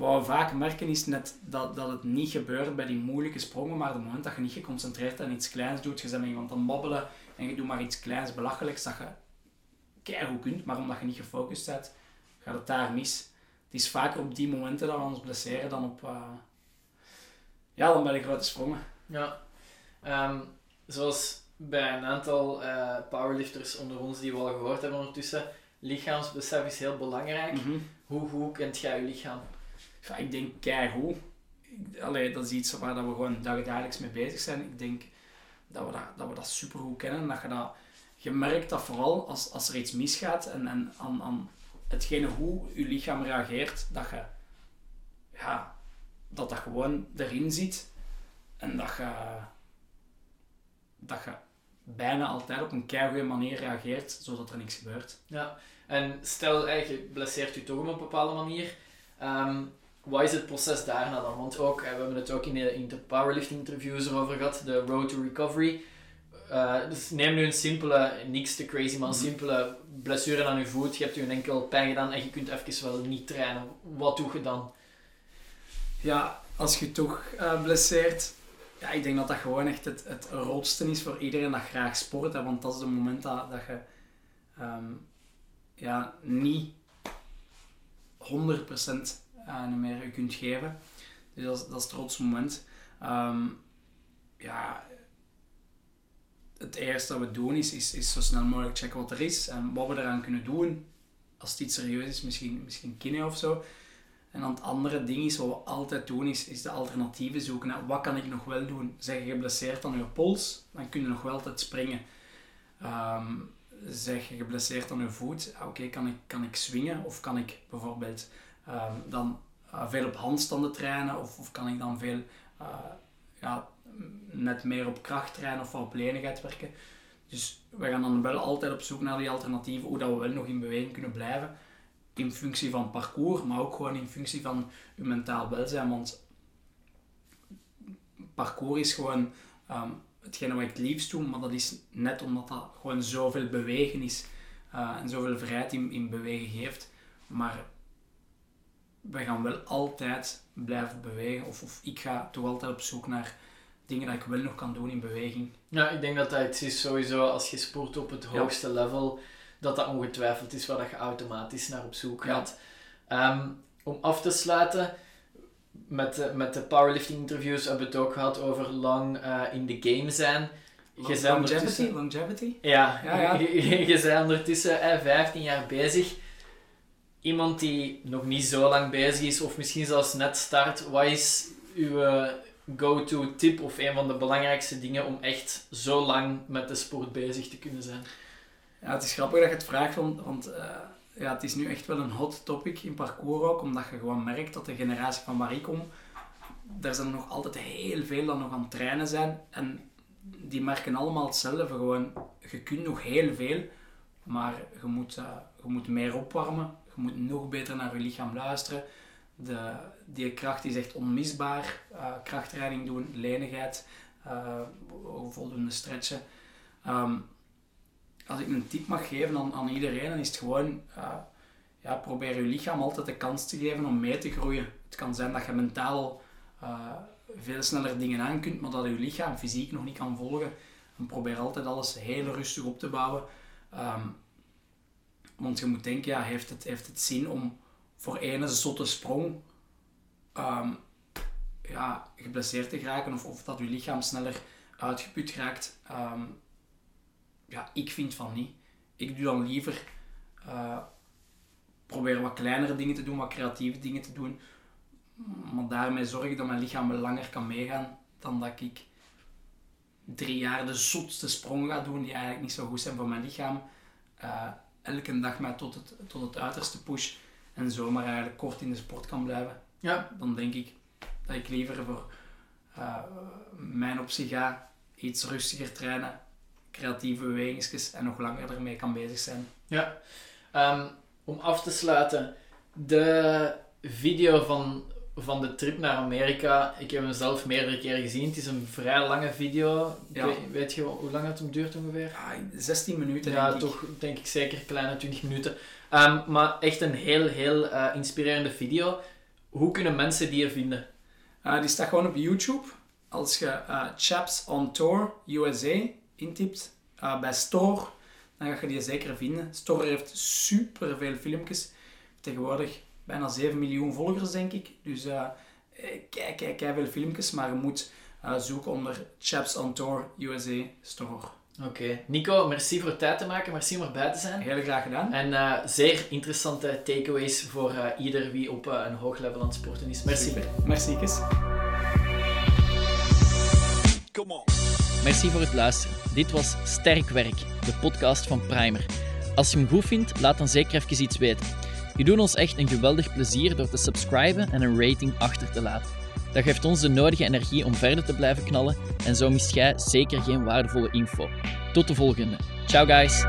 Wat we vaak merken is net dat, dat het niet gebeurt bij die moeilijke sprongen, maar op het moment dat je niet geconcentreerd bent en iets kleins doet, je bent iemand aan babbelen en je doet maar iets kleins belachelijks dat je keihard kunt, maar omdat je niet gefocust bent, gaat het daar mis. Het is vaker op die momenten dat we ons blesseren dan op... Uh, ja, dan bij de grote sprongen. Ja, Um, zoals bij een aantal uh, powerlifters onder ons die we al gehoord hebben ondertussen, lichaamsbesef is heel belangrijk. Mhm. Hoe goed kent jij je lichaam? Ja, ik denk keigoed. Allee, dat is iets waar dat we gewoon dagelijks mee bezig zijn. Ik denk dat we dat, dat, we dat supergoed kennen. Dat je, dat, je merkt dat vooral als, als er iets misgaat en, en aan, aan hetgene hoe je lichaam reageert, dat je ja, dat dat gewoon erin zit en dat je dat je bijna altijd op een keigoede manier reageert, zodat er niks gebeurt. Ja, en stel je blesseert je toch op een bepaalde manier. Um, wat is het proces daarna dan? Want ook, we hebben het ook in de, in de powerlifting interviews erover gehad, de road to recovery. Uh, dus neem nu een simpele, niks te crazy, maar een mhm. simpele blessure aan je voet. Je hebt je een enkel pijn gedaan en je kunt even wel niet trainen. Wat doe je dan? Ja, als je toch uh, blesseert, ja, ik denk dat dat gewoon echt het, het rotste is voor iedereen dat graag sport. Hè, want dat is het moment dat, dat je um, ja, niet 100% uh, meer je kunt geven. Dus dat is, dat is het rotste moment. Um, ja, het eerste dat we doen is, is, is zo snel mogelijk checken wat er is en wat we eraan kunnen doen. Als het iets serieus is, misschien, misschien kine of zo. En dan het andere ding is, wat we altijd doen, is, is de alternatieven zoeken. naar wat kan ik nog wel doen? Zeg je geblesseerd aan je pols, dan kun je nog wel altijd springen. Ehm, zeg je geblesseerd aan je voet, oké, kan, ik, kan ik swingen? Of kan ik bijvoorbeeld ehm, dan eh, veel op handstanden trainen? Of, of kan ik dan veel eh, ja, net meer op kracht trainen of op lenigheid werken? Dus we gaan dan wel altijd op zoek naar die alternatieven, hoe dat we wel nog in beweging kunnen blijven in functie van parcours, maar ook gewoon in functie van je mentaal welzijn. Want parcours is gewoon um, hetgene wat ik het liefst doe, maar dat is net omdat dat gewoon zoveel bewegen is uh, en zoveel vrijheid in, in bewegen geeft. Maar we gaan wel altijd blijven bewegen, of, of ik ga toch altijd op zoek naar dingen dat ik wel nog kan doen in beweging. Ja, ik denk dat dat iets is sowieso als je sport op het hoogste level dat dat ongetwijfeld is waar dat je automatisch naar op zoek gaat. Ehm, om af te sluiten, met de, met de powerlifting interviews hebben we het ook gehad over lang uh, in de game zijn. Longevity, longevity? Ja, ja, ja. <laughs> Je, je, je bent ondertussen eh, 15 jaar bezig. Iemand die nog niet zo lang bezig is, of misschien zelfs net start, wat is uw eh, go-to tip of een van de belangrijkste dingen om echt zo lang met de sport bezig te kunnen zijn? Ja, het is grappig dat je het vraagt, want, want uh, ja, het is nu echt wel een hot topic in parcours ook, omdat je gewoon merkt dat de generatie van waar ik kom, er zijn nog altijd heel veel dat nog aan het trainen zijn. En die merken allemaal hetzelfde, gewoon, je kunt nog heel veel, maar je moet, uh, je moet meer opwarmen, je moet nog beter naar je lichaam luisteren. De, die kracht is echt onmisbaar. Uh, krachttraining doen, lenigheid, voldoende stretchen. Um, als ik een tip mag geven aan, aan iedereen, dan is het gewoon, uh, ja, probeer je lichaam altijd de kans te geven om mee te groeien. Het kan zijn dat je mentaal veel sneller dingen aan kunt, maar dat je lichaam fysiek nog niet kan volgen. En probeer altijd alles heel rustig op te bouwen. Um, want je moet denken, ja, heeft het, heeft het zin om voor ene zotte sprong um, ja, geblesseerd te geraken of, of dat je lichaam sneller uitgeput raakt. Um, ja, ik vind van niet. Ik doe dan liever uh, proberen wat kleinere dingen te doen, wat creatieve dingen te doen. Maar daarmee zorg ik dat mijn lichaam langer kan meegaan dan dat ik drie jaar de zotste sprong ga doen die eigenlijk niet zo goed zijn voor mijn lichaam. Uh, elke dag mij tot het, tot het uiterste push en zomaar eigenlijk kort in de sport kan blijven. Ja. Dan denk ik dat ik liever voor uh, mijn optie ga iets rustiger trainen creatieve bewegingen en nog langer ermee kan bezig zijn. Ja, um, om af te sluiten, de video van, van de trip naar Amerika, ik heb hem zelf meerdere keren gezien. Het is een vrij lange video. Ja. Weet, weet, je hoe lang het duurt ongeveer? Ja, 16 minuten. Ja, toch denk ik zeker kleine 20 minuten. Um, maar echt een heel, heel uh, inspirerende video. Hoe kunnen mensen die er vinden? Uh, die staat gewoon op YouTube. Als je uh, Chaps on Tour USA intipt uh, bij Store, dan ga je die zeker vinden. Store heeft super veel filmpjes. Tegenwoordig bijna 7 miljoen volgers, denk ik. Dus uh, kijk, kijk, kijk veel filmpjes, maar je moet uh, zoeken onder Chaps on Tour USA Store. Oké. Okay. Nico, merci voor het tijd te maken. Merci om erbij te zijn. Heel graag gedaan. En uh, zeer interessante takeaways voor uh, ieder wie op uh, een hoog level aan het sporten is. Merci. Super. Merci, Kes. Come on. Merci voor het luisteren. Dit was Sterk Werk, de podcast van Primer. Als je hem goed vindt, laat dan zeker even iets weten. Je doet ons echt een geweldig plezier door te subscriben en een rating achter te laten. Dat geeft ons de nodige energie om verder te blijven knallen en zo mist jij zeker geen waardevolle info. Tot de volgende. Ciao guys!